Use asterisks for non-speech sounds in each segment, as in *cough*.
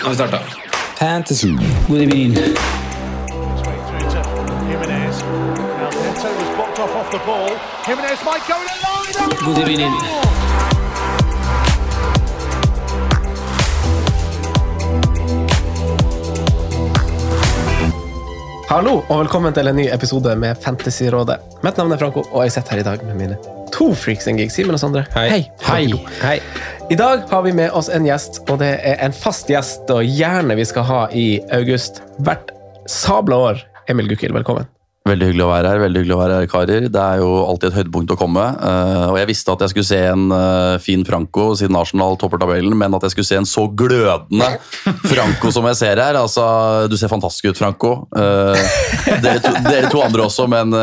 Nå har vi starta. Fantasy. God evening. God evening. Hallo og velkommen til en ny episode med Fantasyrådet. Mitt navn er Franco, og jeg sitter her i dag med mine to freaks and geeks. Simen og Sondre. Hei. Hei. Hei. I dag har vi med oss en gjest, og det er en fast gjest og gjerne vi skal ha i august hvert sabla år. Emil Gukild, velkommen. Veldig hyggelig å være her, veldig hyggelig å være her, karer. Det er jo alltid et høydepunkt å komme. eh, og jeg visste at jeg skulle se en eh, fin Franco siden Arsenal topper tabellen, men at jeg skulle se en så glødende Franco som jeg ser her altså, Du ser fantastisk ut, Franco. Eh, dere, to, dere to andre også, men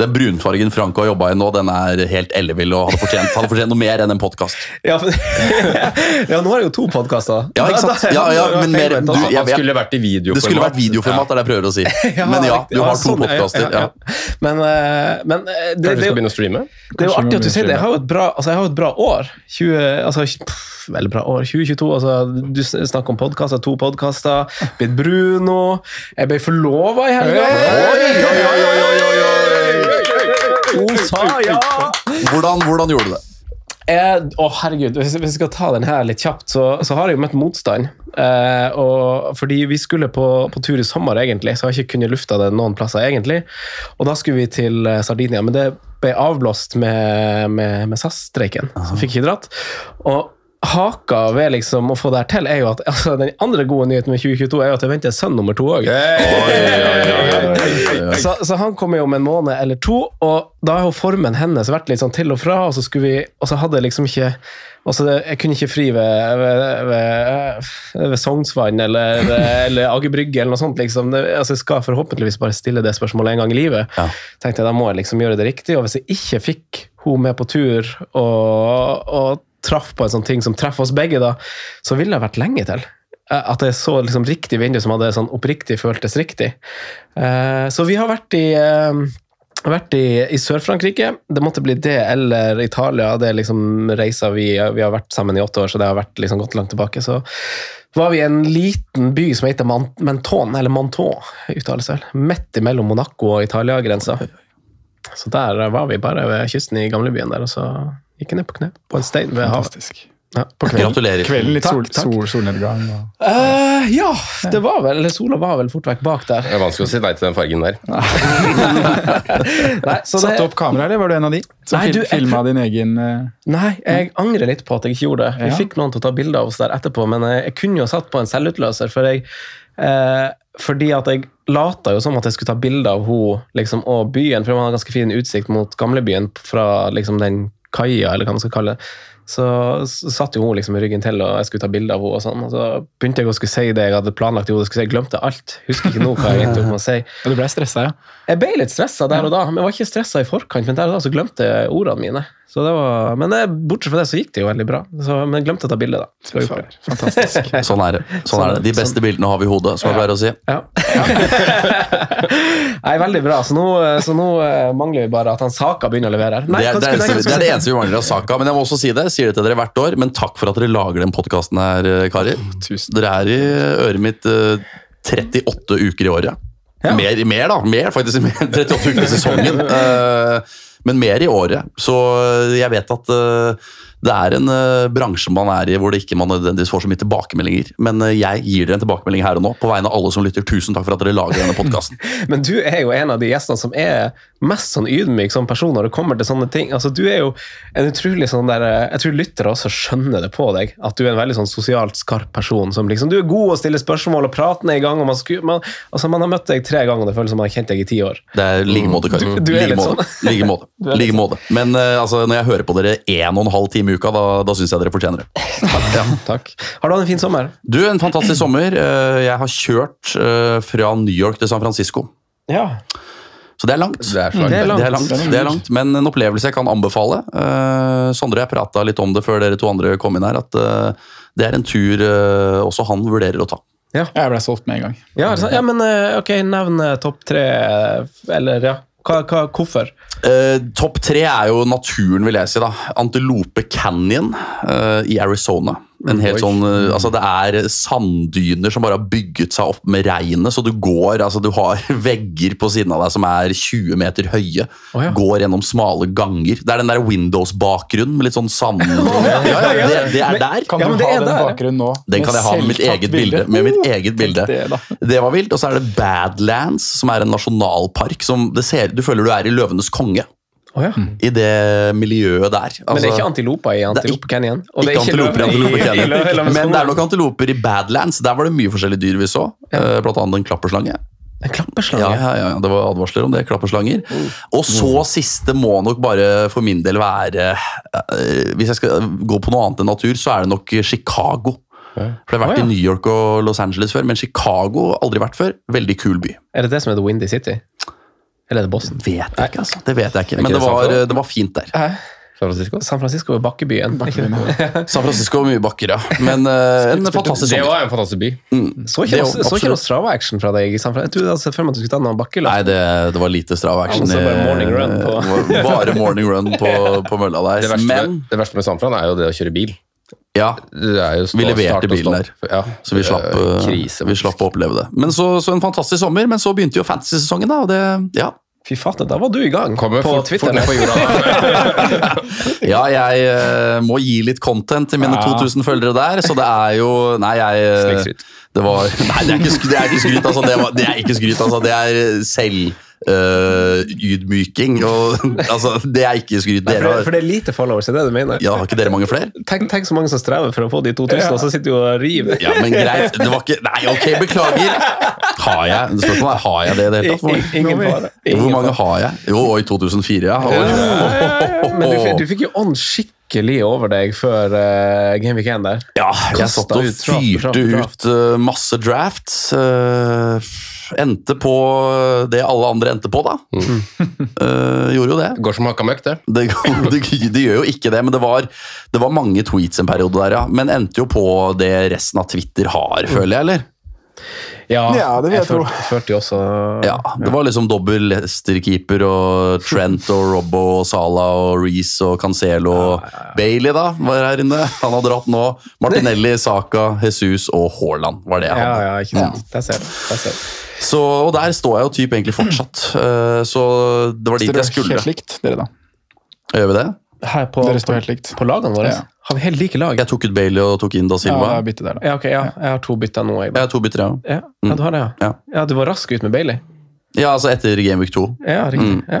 den brunfargen Frank har jobba i nå, den er helt ellevill og hadde fortjent, hadde fortjent noe mer enn en podkast. *laughs* Ja, *laughs* ja, nå er det jo to podkaster. Ja, ikke sant? Ja, ja, men mer- du- jeg- jeg- skulle vært i videoformat. Det skulle vært videoformat, er det jeg prøver å si. *laughs* Men ja, du har to podkaster. Ja. Men, eh, men det, det, det, er å streame? Det er jo artig at du sier det. Jeg har jo et bra, altså jeg har et bra år. 20, altså, pff, veldig bra år. 2022. Altså, du snakker om podkaster, to podkaster. Blitt Bruno. Jeg ble forlova i helga. Oi, oi, oi, oi, oi, Sa ja! Hvordan, hvordan gjorde du det? Jeg, å herregud, hvis, hvis jeg skal ta den her litt kjapt, så, så har jeg jo møtt motstand. Eh, og, fordi vi skulle på, på tur i sommer, egentlig, så har jeg ikke kunnet lufta det noen plasser. egentlig. Og da skulle vi til eh, Sardinia, men det ble avblåst med, med, med SAS-streiken. Så fikk ikke dratt. Og haka ved liksom å få det her til, er jo at altså, den andre gode nyheten med 2022 er jo at jeg venter sønn nummer to òg. Så, så han kommer jo om en måned eller to, og da har jo formen hennes vært litt sånn til og fra, og så, skulle vi, og så hadde jeg liksom ikke altså det, Jeg kunne ikke fri ved, ved, ved, ved Sognsvann eller, eller Aker Brygge eller noe sånt. liksom. Det, altså jeg skal forhåpentligvis bare stille det spørsmålet en gang i livet. Ja. tenkte jeg Da må jeg liksom gjøre det riktig, og hvis jeg ikke fikk hun med på tur og, og traff på en sånn ting som treffer oss begge, da, så ville det vært lenge til. Eh, At jeg så liksom riktig vindu som hadde sånn oppriktig føltes riktig. Eh, Så vi har vært i, eh, vært i, i Sør-Frankrike. Det måtte bli det eller Italia. Det er liksom reiser vi, vi har vært sammen i åtte år, så det har vært liksom gått langt tilbake. Så var vi i en liten by som heter Menton, eller Manton, uttales vel. Midt mellom Monaco og Italia-grensa. Så der var vi bare ved kysten i gamlebyen der, og så gikk ned på kne på en stein ved havet. Fantastisk. Ja, på kvelden. Gratulerer. Kvelden litt Takk, sol, takk. sol, solnedgang. Og... Uh, ja, det var vel Sola var vel fort vekk bak der. Det er vanskelig å si nei til den fargen der. Nei, *laughs* så Satte det, opp kamera, eller var du en av de som Nei, fil du, jeg filma din egen eh, nei, jeg angrer litt på at jeg ikke gjorde det. Vi Ja. fikk noen til å ta bilde av oss der etterpå, men jeg, jeg kunne jo satt på en selvutløser, for jeg eh, fordi at jeg lata jo som at jeg skulle ta bilde av henne liksom, og byen, for man har ganske fin utsikt mot gamlebyen fra liksom, den kaia, eller hva man skal kalle det. Så, så satt jo hun liksom i ryggen til, og jeg skulle ta bilde av henne. Og sånn, og så begynte jeg å skulle si det jeg hadde planlagt i hodet. skulle si. Jeg glemte alt. Husker ikke nå hva jeg endte opp med å si. *laughs* Og du ble stressa, ja? Jeg ble litt stressa der og da, men jeg var ikke stressa i forkant. Men der og da så glemte jeg ordene mine. Så det var, men eh, bortsett fra det så gikk det jo veldig bra. Så, men jeg glemte å ta bilde, da. Fantastisk. *laughs* Sånn er det. Sånn er det. De beste bildene har vi i hodet, som jeg pleier å si. Ja. *laughs* Nei, veldig bra. Så nå, så nå eh, mangler vi bare at han Saka begynner å levere her. Det det, det er det eneste vi mangler av Saka. Men jeg må også si det, jeg sier det til dere hvert år, men takk for at dere lager den podkasten her, eh, karer. Tusen. Dere er i øret mitt eh, 38 uker i året. Ja. Mer, mer, da. Mer, faktisk. *laughs* Mer 38 uker i sesongen. Eh, men mer i året. Så eh, jeg vet at eh, det er en eh, bransje man er i hvor det ikke man nødvendigvis får så mye tilbakemeldinger. Men jeg gir dere en tilbakemelding her og nå, på vegne av alle som lytter. Tusen takk for at dere lager denne podkasten. *laughs* Men du er jo en av de gjestene som er mest sånn ydmyk som person når det kommer til sånne ting. Altså, du er jo en utrolig sånn der Jeg tror lyttere også skjønner det på deg, at du er en veldig sånn sosialt skarp person. som liksom, Du er god å stille spørsmål, og praten er i gang. og Man, sku, man, altså, man har møtt deg tre ganger, og det føles som man har kjent deg i ti år. Det er like måte. Du- du er litt sånn. Like måte. Er Like måte. Men uh, altså, når jeg hører på dere en og en halv time i uka, da, da syns jeg dere fortjener det. *laughs* Ja, takk. Har du hatt en fin sommer? Du, en fantastisk sommer. Uh, Jeg har kjørt uh, fra New York til San Francisco. Ja. Så det er langt. Det er Det er langt. Det er langt, det er langt, men en opplevelse jeg kan anbefale. Eh, Sondre og jeg prata litt om det før dere to andre kom inn her, at det er en tur også han vurderer å ta. Ja. Jeg ble solgt med en gang. Ja, ja men ok, nevn topp tre, eller ja. Hva, hva, hvorfor? Eh, Topp tre er jo naturen, vil jeg si. da. Antelope Canyon eh, i Arizona. En helt Oi. sånn, eh, altså Det er sanddyner som bare har bygget seg opp med regnet. Så du går, altså du har *laughs* vegger på siden av deg som er 20 meter høye. Oh, ja. Går gjennom smale ganger. Det er den der Windows-bakgrunnen med litt sånn sand... *laughs* Ja, ja, det, det er der. Kan du ha den der. bakgrunnen nå? Den kan jeg ha med mitt eget bilde. Med mitt eget bilde. Det. Det var vilt. Og så er det Badlands, som er en nasjonalpark. som det ser, Du føler du er i Løvenes konge Å ja. i det miljøet der. Men det er Altså- ikke antiloper i Antilope Canyon? Og det ikke er antiloper i Canyon. *laughs* Men det er nok antiloper i Badlands. Der var det mye forskjellige dyr vi så. Ja. Blant annet en klapperslange. En klapperslange? Ja, ja, ja, Det var advarsler om det. klapperslanger. Og så siste må nok bare for min del være eh, Hvis jeg skal gå på noe annet enn natur, så er det nok Chicago. For jeg har vært oh, ja. i New York og Los Angeles før, men Chicago aldri vært før. Veldig kul by. Er det det som er The Windy City? Eller er det Boston? Vet jeg ikke, altså. Det vet jeg ikke. Men det det var, det var fint der. San Francisco? San Francisco er bakkebyen. bakkebyen? *laughs* San Francisco er mye bakker, ja. Men uh, en fantastisk Det sommer. var en fantastisk by. Så ikke Det noe- så ikke noe Strava-action fra deg i San Francisco? Jeg trodde altså, før man skulle ta noen bakkeløft. Nei, det, det var lite strava action. Altså bare morning run på- Det *laughs* Bare morning run på, på mølla der. Det verste, Men det verste med San Fran er jo det å kjøre bil. Ja, Det er jo Vi leverte bilen der, Ja. så vi slapp, Eh, eh, Krise. vi slapp å oppleve det. Men så, så en fantastisk sommer, men så begynte jo fantasy-sesongen, da. Og det, ja. Fy fatter, da var du i gang Kommer på Twitter. ned på jorda. *laughs* ja, jeg uh, må gi litt content til mine Ja. 2000 følgere der, så det er jo Nei, jeg uh, Det var *laughs* Nei, det er ikke, det er ikke skryt, altså. Det, var, det er ikke skryt, altså. Det er selv eh, ydmyking. Og, *laughs* altså, det er ikke skryt. Nei, for, Dere det, har, for det er lite followers, er det du mener? ja, har ikke dere mange flere? Tenk, tenk så mange som strever for å få de 2000, og så sitter du og river. Ja, men greit. Det var ikke Nei, ok, beklager. Har jeg Spørsmålet er har jeg det i det hele tatt? Ingen fare. Hvor mange har jeg? Jo, og i 2004, ja. Men du, fikk- du fikk jo ånd skikkelig over deg før uh, Game Week 1 der. Ja, jeg Kastet satt og ut draft, fyrte draft, draft. ut uh, masse drafts. eh, endte på det alle andre endte på, da. *laughs* Eh, gjorde jo det. Går som hakka møkk, det. *laughs* Det, det. det gjør jo ikke det, men det var, det var mange tweets en periode der, ja. Men endte jo på det resten av Twitter har, føler jeg, eller? Ja, Ja, det vil jeg jeg tro. Førte også Ja, Det var liksom dobbel Leicester-keeper og Trent og Robbo og Salah og Reece og Cancelo og Bailey, da, var her inne. Han har dratt nå. *laughs* Martinelli, Saka, Jesus og Haaland var det jeg Ja, ja, ikke sant. Der ser du. Så, og der står jeg jo typ egentlig fortsatt. *clears throat* Eh, Så det var dit Dere jeg skulle. helt likt, dere, da. Gjør vi det? Her på, Dere står helt likt. på lagene våre Ja. har vi helt like lag. Jeg tok ut Bailey og tok inn Da Ja, Silva. Ja, er der, da. Ja, ok, ja. Jeg har to bytter nå. Jeg, Jeg har to bytter, ja. ja. ja, du har det, ja. Ja. Ja, du var rask ut med Bailey. Ja, altså etter Game Week 2. Ja, riktig. Mm. Ja.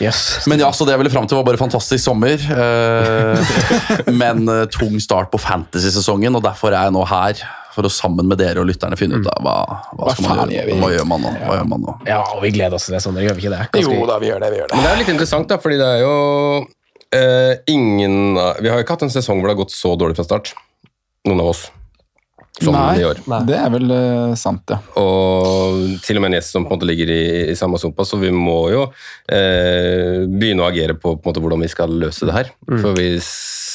Yes. Men ja, så det jeg ville fram til, var bare fantastisk sommer. Eh, *laughs* men eh, tung start på fantasy-sesongen, og derfor er jeg nå her. For å sammen med dere og lytterne finne ut av hva, hva, Hva skal man gjøre. gjør? Hva gjør man nå? Hva gjør man nå? Ja, og vi gleder oss til det sånn. Gjør vi ikke det? Ganske- Jo da, vi gjør det. vi gjør det. Men det er litt interessant, da, fordi det er jo eh, ingen Vi har jo ikke hatt en sesong hvor det har gått så dårlig fra start. Noen av oss. Som Nei. i år. Det er vel eh, sant, ja. Og til og med en gjest som på en måte ligger i, i samme sumpa, så vi må jo eh, begynne å agere på, på en måte, hvordan vi skal løse det her. Mm. For vi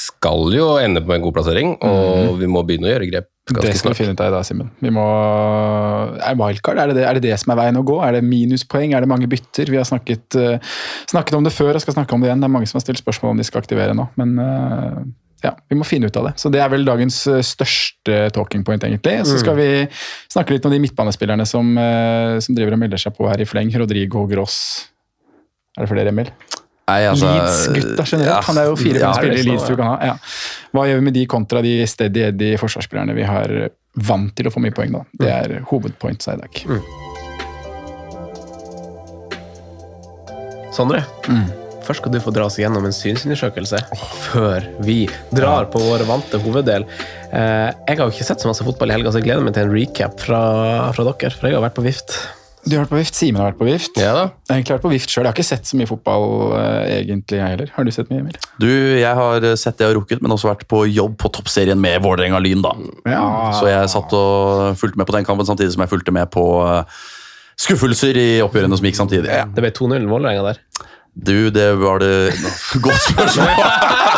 skal jo ende på en god plassering, og vi må begynne å gjøre grep Det skal skal vi finne ut av i dag, Simen. Vi må Er wildcard er det det, er det det som er veien å gå? Er det minuspoeng? Er det mange bytter? Vi har snakket, uh, snakket om det før og skal snakke om det igjen. Det er mange som har stilt spørsmål om de skal aktivere nå. Men uh, ja, vi må finne ut av det. Så det er vel dagens eh, største talking point, egentlig. Så skal vi snakke litt om de midtbanespillerne som, som driver og melder seg på her i fleng. Rodrigo Gross. Er det flere, Emil? Nei, altså, Leeds-gutta generelt. ja, Han er jo fire ja, spillere i er Leeds du kan ha. Ja. Hva gjør vi med de kontra de steady eddy forsvarsspillerne vi har vant til å få mye poeng, da? Det er hovedpoint, dag. Mm. Sondre, først skal du få dra oss gjennom en synsundersøkelse før vi drar på vår vante hoveddel. Eh, jeg har jo ikke sett så masse fotball i helga, så jeg gleder meg til en recap fra, fra dere. For jeg har vært på vift. Du har vært på vift, Simen har vært på vift. Ja da. Jeg har egentlig vært på vift sjøl. Jeg har ikke sett så mye fotball eh, egentlig, jeg heller. Har du sett mye, Emil? Du, jeg har sett det jeg har rukket, men også vært på jobb på toppserien med Vålerenga Lyn, da. Ja. Så jeg satt og fulgte med på den kampen samtidig som jeg fulgte med på eh, skuffelser i oppgjørene som gikk samtidig. Det ble 2-0 Vålerenga der. Du, det var det *laughs* Godt spørsmål! *laughs*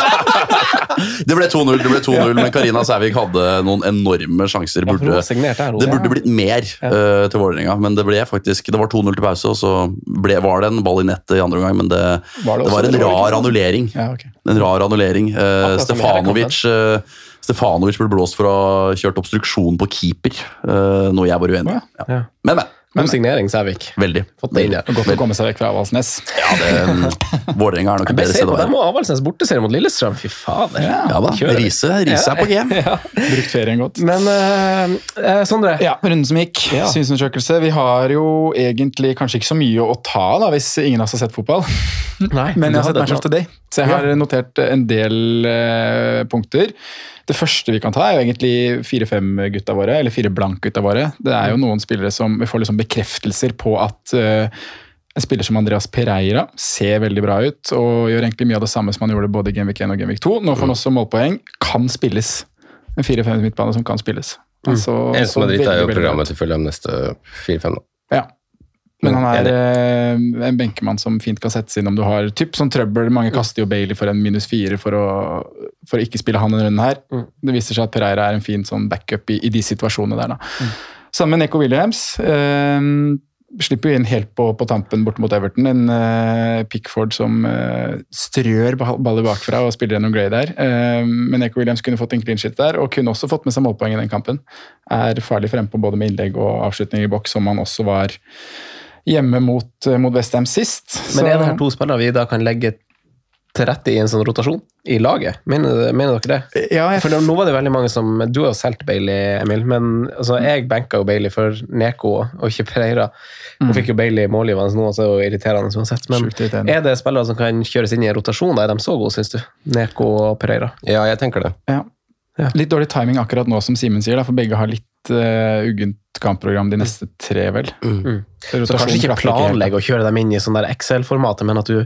det ble 2-0, det ble 2-0, *laughs* men Karina Sævik hadde noen enorme sjanser. Burde, det burde blitt mer uh, til Vålerenga, men det ble faktisk Det var 2-0 til pause, og så ble, var det en ball i nettet i andre omgang, men det, Var det det, var en rar annullering. Ja, okay. En rar annullering. I Stefanovic uh, Stefanovic ble blåst for å ha kjørt obstruksjon på keeper, noe jeg var uenig i. Ja. Ja. Men, men. God signering, Sævik. Veldig. Fått det inn her. Godt å komme seg vekk fra Avaldsnes. Ja, det, Vålerenga er nok et bedre se sted å være. Der må Avaldsnes borteserie mot Lillestrøm. Fy fader. Ja da, Kjører. Riise, er på game. *laughs* Ja. Brukt ferien godt. Men eh, eh, Sondre, Ja, runden som gikk. Ja. Synsundersøkelse. Vi har jo egentlig kanskje ikke så mye å ta da, hvis ingen av oss har sett fotball. Nei, Men jeg har sett Match of the Day, så jeg har notert en del uh, punkter. Det første vi kan ta, er jo egentlig fire-fem-gutta våre, eller fire blank-gutta våre. Det er jo noen spillere som vi får liksom bekreftelser på at uh, en spiller som Andreas Pereira ser veldig bra ut og gjør egentlig mye av det samme som han gjorde både i Genvik 1 og Genvik 2. Nå får han også målpoeng. Kan spilles. En fire-fem midtbane som kan spilles. Altså, mm. En som er jo veldig bra ut. programmet til følge om neste 4-5. da. Ja. Men han er eh, en benkemann som fint kan settes inn om du har typ sånn trøbbel. Mange kaster jo Bailey for en minus fire for å, for å ikke spille han denne runden her. Det viser seg at Pereira er en fin sånn backup i, i de situasjonene der. da. Sammen med Neko Williams. Eh, slipper jo inn helt på, på tampen bort mot Everton. En eh, Pickford som eh, strør ballet baller bakfra og spiller gjennom Gray der. Eh, men Neko Williams kunne fått en clean shit der, og kunne også fått med seg målpoeng i den kampen. Er farlig frempå både med innlegg og avslutning i boks, som han også var hjemme mot, eh, mot Westham sist. Men er det her to spillere vi da kan legge til rette i en sånn rotasjon i laget? Mener, mener dere det? Ja, jeg For nå var det veldig mange som Du har jo solgt Bailey, Emil, men altså, jeg benka jo Bailey for Neko og ikke Pereira. Og fikk jo Bailey målgivende nå, så er det jo irriterende uansett. Men er det spillere som kan kjøres inn i en rotasjon? Da er de så gode, syns du? Neko og Pereira. Ja, jeg tenker det. Ja. Ja. Litt dårlig timing akkurat nå, som Simen sier, da, for begge har litt uh, uggent kampprogram de neste tre, vel. Mm. Så kanskje ikke planlegge å kjøre dem inn i sånn der Excel-formatet, men at du,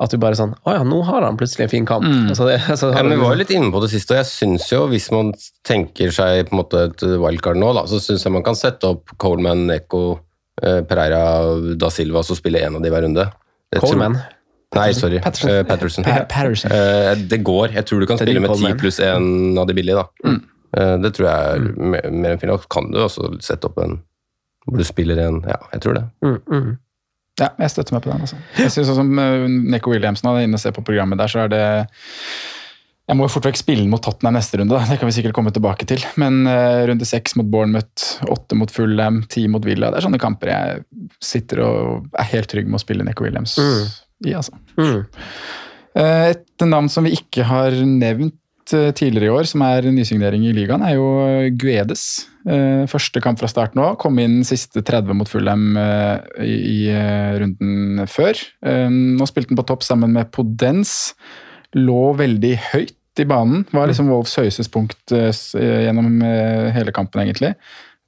at du bare sånn Å ja, nå har han plutselig en fin kamp. Altså, det, altså, Ja, men Vi var jo litt inne på det siste, og jeg syns jo, hvis man tenker seg på en måte et wildcard nå, da, så syns jeg man kan sette opp Coleman, Eco, eh, Pereira, Da Silva så spille én av de hver runde. Coleman? tror- Coleman. Nei, sorry. Patterson. Eh, Patterson. Pa- Patterson. Eh, det går. Jeg tror du kan spille med ti Coleman. pluss én av de billige, da. Eh, det tror jeg er mer, mer enn fint. Og Kan du også sette opp en hvor du spiller en Ja, jeg tror det. Mm, mm. Ja, jeg støtter meg på den. Altså. Jeg synes sånn som uh, Neko Williamsen hadde inne og se på programmet der, så er det Jeg må jo fort vekk spille mot Tottenham neste runde, da. det kan vi sikkert komme tilbake til. Men uh, runde seks mot Bournemouth, åtte mot Fulham, ti mot Villa. Det er sånne kamper jeg sitter og er helt trygg med å spille Neko Williams i. altså. Mm. Eh, Et navn som vi ikke har nevnt eh, tidligere i år, som er nysignering i ligaen, er jo Guedes. Eh, Første kamp fra start nå. Kom inn siste 30 mot Fulham i, runden før. Nå spilte han på topp sammen med Podens. Lå veldig høyt i banen. Var liksom Wolfs høyeste punkt gjennom hele kampen, egentlig.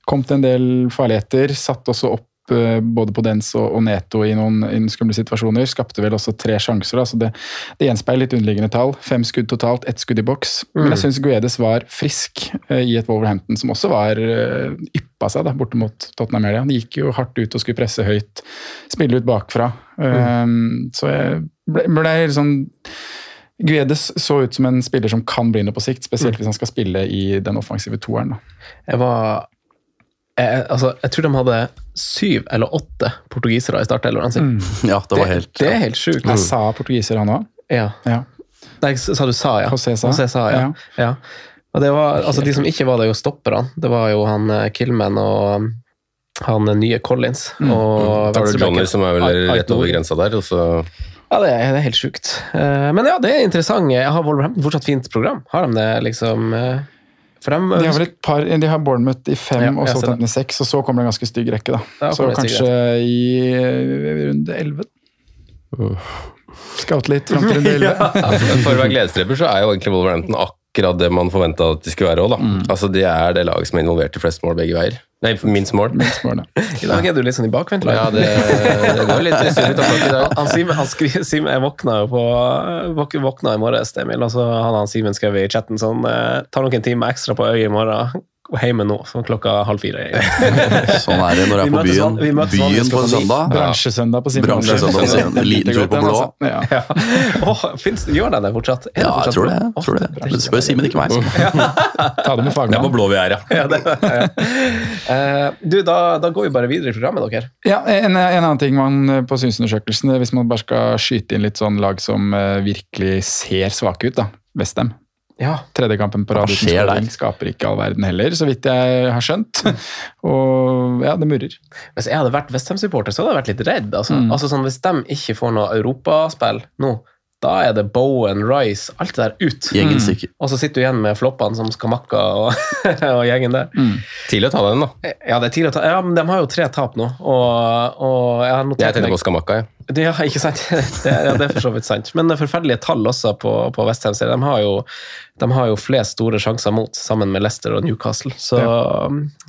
Kom til en del farligheter. Satt også opp både Podens og, og Neto i noen, i noen skumle situasjoner. Skapte vel også tre sjanser, da, så det, det gjenspeiler litt underliggende tall. Fem skudd totalt, ett skudd i boks. Men jeg syns Guedes var frisk eh, i et Wolverhampton som også var uh, yppa seg da, borte mot Tottenham Media. Han gikk jo hardt ut og skulle presse høyt, spille ut bakfra. Um, så jeg ble, ble sånn Guedes så ut som en spiller som kan bli noe på sikt, spesielt hvis han skal spille i den offensive toeren. Jeg var jeg, altså, jeg tror de hadde syv eller åtte portugisere i startelveren sin. Ja, det var helt det er helt sjukt. Jeg sa portugiser, han òg. Ja. Ja. Nei, sa du sa, ja. José sa. ja. ja. Og det var, altså, de som ikke var det, jo stopperne. Det var jo han Kilman Killman og um, han eh, nye Collins. Og Da har du. Johnny som er vel rett over grensa der, og så Ja, det er, det er helt sjukt. Eh, Men ja, det er interessant. Jeg har Wolverhampton fortsatt fint program? Har de det, liksom? De har vel et par, de har Bournemouth i fem Ja, og så ser i seks, og så kommer det en ganske stygg rekke. da. Ja, så kanskje i runde elleve. Scout litt fram til runde *laughs* elleve. For, å være gledesdreper så er jo egentlig Wolverhampton akkurat det man forventa at de skulle være òg, da. Mm. Altså, de er det laget som er involvert i flest mål begge veier. Nei, minst mål. *laughs* I dag er du litt sånn i bakvendt. Ja, det, det går litt opp i dag. Han Simen, han skri, Simen, jeg våkna jo på våkna i morges, Emil, og så hadde han Simen skrevet i chatten sånn eh, Ta noen timer ekstra på øyet i morgen. Hjemme nå, sånn klokka halv fire. *laughs* Sånn er det når jeg er på byen. møtes Byen på en søndag. Bransjesøndag på Simen. Bransjesøndag på Simen. Liten tur på blå. Ja. Ja. *laughs* Åh, finnes, gjør den det fortsatt? Er det Ja, jeg tror det. Jeg tror det. Det spør Simen, ikke meg. *laughs* Ta det med Det er på blå vi er, ja. Ja, det, ja. Eh, du, da, da går vi bare videre i programmet, dere. Ja, en, en annen ting man eh, på synsundersøkelsen, hvis man bare skal skyte inn litt sånn lag som eh, virkelig ser svake ut, da. Westham. Ja. Tredje kampen på rad uten skåring skaper ikke all verden heller, så vidt jeg har skjønt. *laughs* Og ja, det murrer. Hvis jeg hadde vært Westham-supporter, så hadde jeg vært litt redd. Altså. Mm. Altså, sånn, hvis de ikke får noe europaspill nå, da er det Bowen, Rice, alt det der ut. Gjengen stikker. Og så sitter du igjen med floppene som Skamakka og, *laughs* og gjengen der. Tidlig å ta den, da. Ja, det er tidlig å ta. Ja, men de har jo tre tap nå, og, og jeg har Jeg notert tenkte på Skamakka, jeg. Det, ja, ikke sant? *laughs* Det, ja, det er for så vidt sant. Men det er forferdelige tall også på, på Westham. De, har jo- de har jo flest store sjanser mot, sammen med Leicester og Newcastle. Så,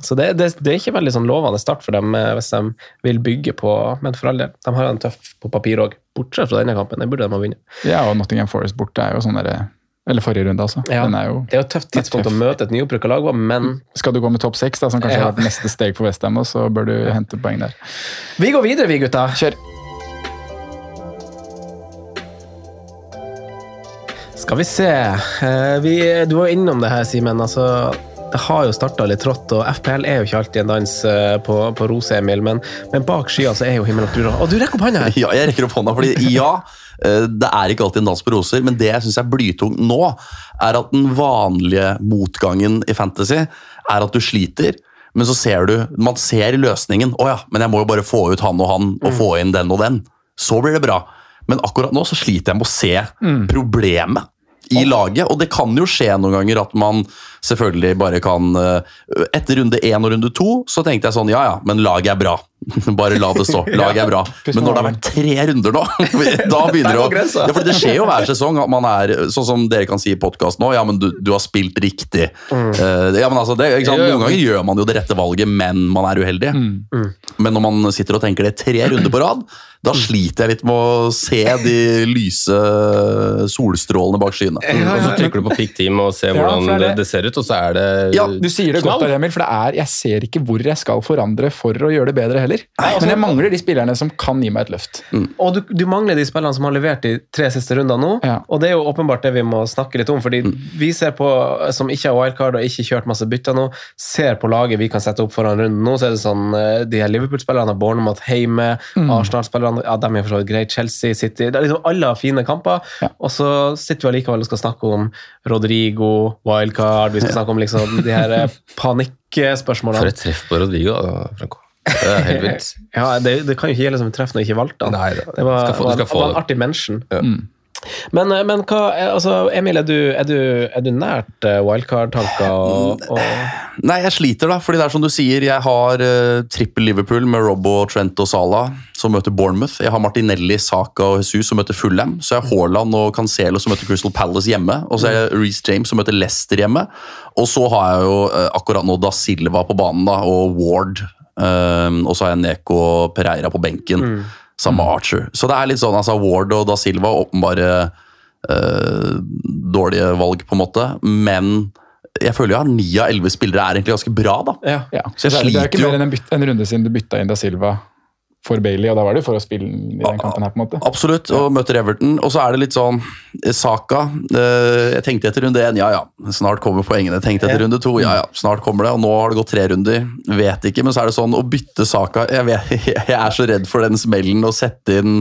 så det, det, det er ikke veldig sånn lovende start for dem eh, hvis de vil bygge på Men for all del, de har en tøff på papir òg. Bortsett fra denne kampen. Den burde de ha vunnet. Ja, og Nottingham Forest borte er jo sånn derre Eller forrige runde, altså. Ja. Den er jo Det er jo et tøft tidspunkt å møte et nyopprykka lag men Skal du gå med topp seks, som kanskje Ja. har vært neste steg for Westham, så bør du hente poeng der. vi går videre, vi gutta. Kjør. Skal vi se. Eh, Vi, du var innom det her, Simen. Altså, det har jo starta litt trått, og FPL er jo ikke alltid en dans eh, på, på rose, Emil, men, men bak skya så er jo himmelen og Å, du rekker opp hånda! *laughs* Ja, jeg rekker opp hånda, fordi ja, eh, det er ikke alltid en dans på roser, men det jeg syns er blytungt nå, er at den vanlige motgangen i Fantasy er at du sliter, men så ser du Man ser løsningen. Å ja, men jeg må jo bare få ut han og han og få inn den og den. Så blir det bra. Men akkurat nå så sliter jeg med å se problemet i laget, og det kan jo skje noen ganger at man selvfølgelig bare kan eh, Etter runde én og runde to så tenkte jeg sånn Ja ja, men laget er bra. *laughs* Bare la det stå. Laget er bra. Men når det har vært tre runder nå, *laughs* da begynner det å ja, for Det skjer jo hver sesong at man er sånn som dere kan si i podkast nå. Ja, men du, du har spilt riktig. Eh, ja, men altså, det, Noen ganger gjør man jo det rette valget, men man er uheldig. Men når man sitter og tenker det tre runder på rad, da sliter jeg litt med å se de lyse solstrålene bak skyene. Og så trykker du på pick team og ser hvordan ja, det det, ser ut, og så er det Ja, Du sier det godt, Emil, for det er, jeg ser ikke hvor jeg skal forandre for å gjøre det bedre heller. Men jeg mangler de spillerne som kan gi meg et løft. Og du, du mangler de spillerne som har levert de tre siste rundene nå. Ja. Og det er jo åpenbart det vi må snakke litt om. fordi vi ser på, som ikke har wildcard og ikke kjørt masse bytter nå, ser på laget vi kan sette opp foran runden nå. så er det sånn, eh, De her Liverpool-spillerne har Bournemouth hjemme, Arsenal-spillerne ja, de er for så vidt greit, Chelsea, City det er liksom Alle har fine kamper. Ja. Og så sitter vi allikevel og skal snakke om Rodrigo, wildcard, vi skal snakke om liksom de her eh, *laughs* panikkspørsmålene. For et treff på Rodrigo, da, Franco. Det er helt *laughs* vilt. Ja, det, det kan jo ikke gjelde som treff når jeg ikke valgte han. Nei, det- det var, få- var, var en artig mention. Ja. Men, eh, men hva, eh, altså, Emil, er du, er du, er du nært eh, wildcard-tanker? Og, og Nei, jeg sliter, da. fordi det er som du sier, jeg har uh, trippel Liverpool med Robbo, Trent og Salah, som møter Bournemouth. Jeg har Martinelli, Saka og Jesus som møter Fulham. Så jeg har Haaland og Cancelo som møter Crystal Palace hjemme. Og så er jeg Reece James som møter Leicester hjemme. Og så har jeg jo uh, akkurat nå Da Silva på banen da, og Ward. Um, og så har jeg Neko og Pereira på benken. Sammen med Archer. Så det er litt sånn, altså Ward og Da Silva åpenbare øh, dårlige valg, på en måte. Men jeg føler jo at ni av elleve spillere er egentlig ganske bra, da. ja. Ja. Så jeg det, er, det er ikke mer enn en, byt, en runde siden du bytta inn Da Silva for Bailey, og da var det for å spille i den kampen her, på en måte. Absolutt, og møter Everton. Og så er det litt sånn eh, Saka. eh, Jeg tenkte etter runde én, ja ja, snart kommer poengene. Tenkte etter runde to, ja ja, snart kommer det. Og nå har det gått tre runder. Vet ikke, men så er det sånn å bytte Saka Jeg, vet, *laughs* jeg er så redd for den smellen å sette inn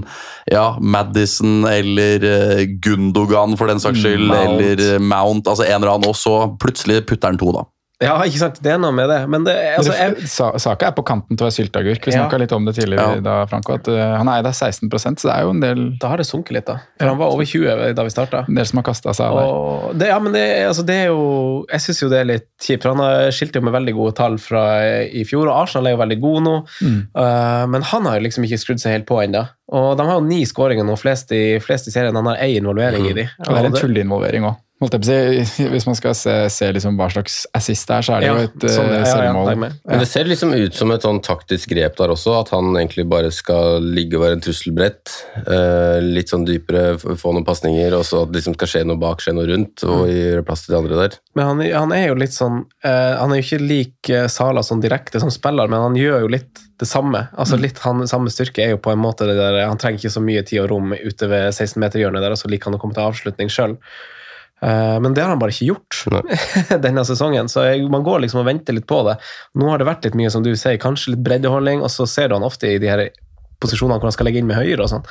ja, Madison eller eh, Gundogan for den saks skyld, Mount. eller Mount, altså en eller annen, og så plutselig putter han to, da. Ja, ikke sant? Det er noe med det. Men det, altså, jeg, Saka er på kanten til å være sylteagurk. Vi Ja. snakka litt om det tidligere Ja. da, Franco. At uh, han er der 16% så det er jo en del, da har det sunket litt, da. For han var over 20 da vi starta. en del som har kasta seg av der. Det, ja, men det, altså, det er jo Jeg syns jo det er litt kjipt. for Han har skilte jo med veldig gode tall fra i fjor, og Arsenal er jo veldig god nå. Mm. Uh, men han har jo liksom ikke skrudd seg helt på ennå. Og de har jo ni skåringer nå, flest i, flest i serien. Han har én involvering i de. Og det er en tulleinvolvering òg. *laughs* Hvis man skal se, se liksom hva slags assist det er, så er det Ja, jo et sånn, uh, ja, selvmål. Ja. Men det ser liksom ut som et sånn taktisk grep der også, at han egentlig bare skal ligge og være en trusselbrett. eh, litt sånn dypere, få noen pasninger, og så at det liksom skal skje noe bak, skje noe rundt, og gjøre plass til de andre der. Men han, han er jo litt sånn eh, Han er jo ikke lik eh, Sala sånn direkte som spiller, men han gjør jo litt det samme. Altså litt han, Samme styrke er jo på en måte det der Han trenger ikke så mye tid og rom ute ved 16-meterhjørnet der, og så liker han å komme til avslutning sjøl. Men det har han bare ikke gjort *laughs* denne sesongen, så jeg, man går liksom og venter litt på det. Nå har det vært litt mye, som du sier, kanskje litt breddeholdning, og så ser du han ofte i de her posisjonene hvor han skal legge inn med høyre og sånn.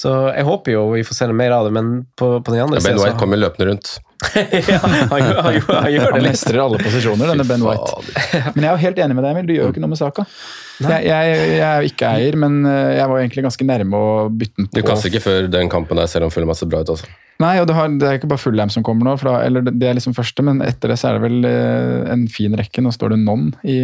Så jeg håper jo vi får se mer av det, men på, på den andre Ja, ben White kommer løpende rundt. *laughs* ja, han, gjør- han, gjør- han gjør det Han mestrer alle posisjoner, denne Ben White. *laughs* Men jeg er jo helt enig med deg, Emil. Du gjør jo ikke noe med saka. Jeg, jeg, jeg er jo ikke eier, men eh, jeg var egentlig ganske nærme å bytte den Du på. kaster ikke før den kampen der, selv om Fulham ser bra ut. altså. Nei, og det, har, det er ikke bare Fullham som kommer nå, for da, eller det, er liksom første, men etter det så er det vel eh, en fin rekke. Nå står det Non i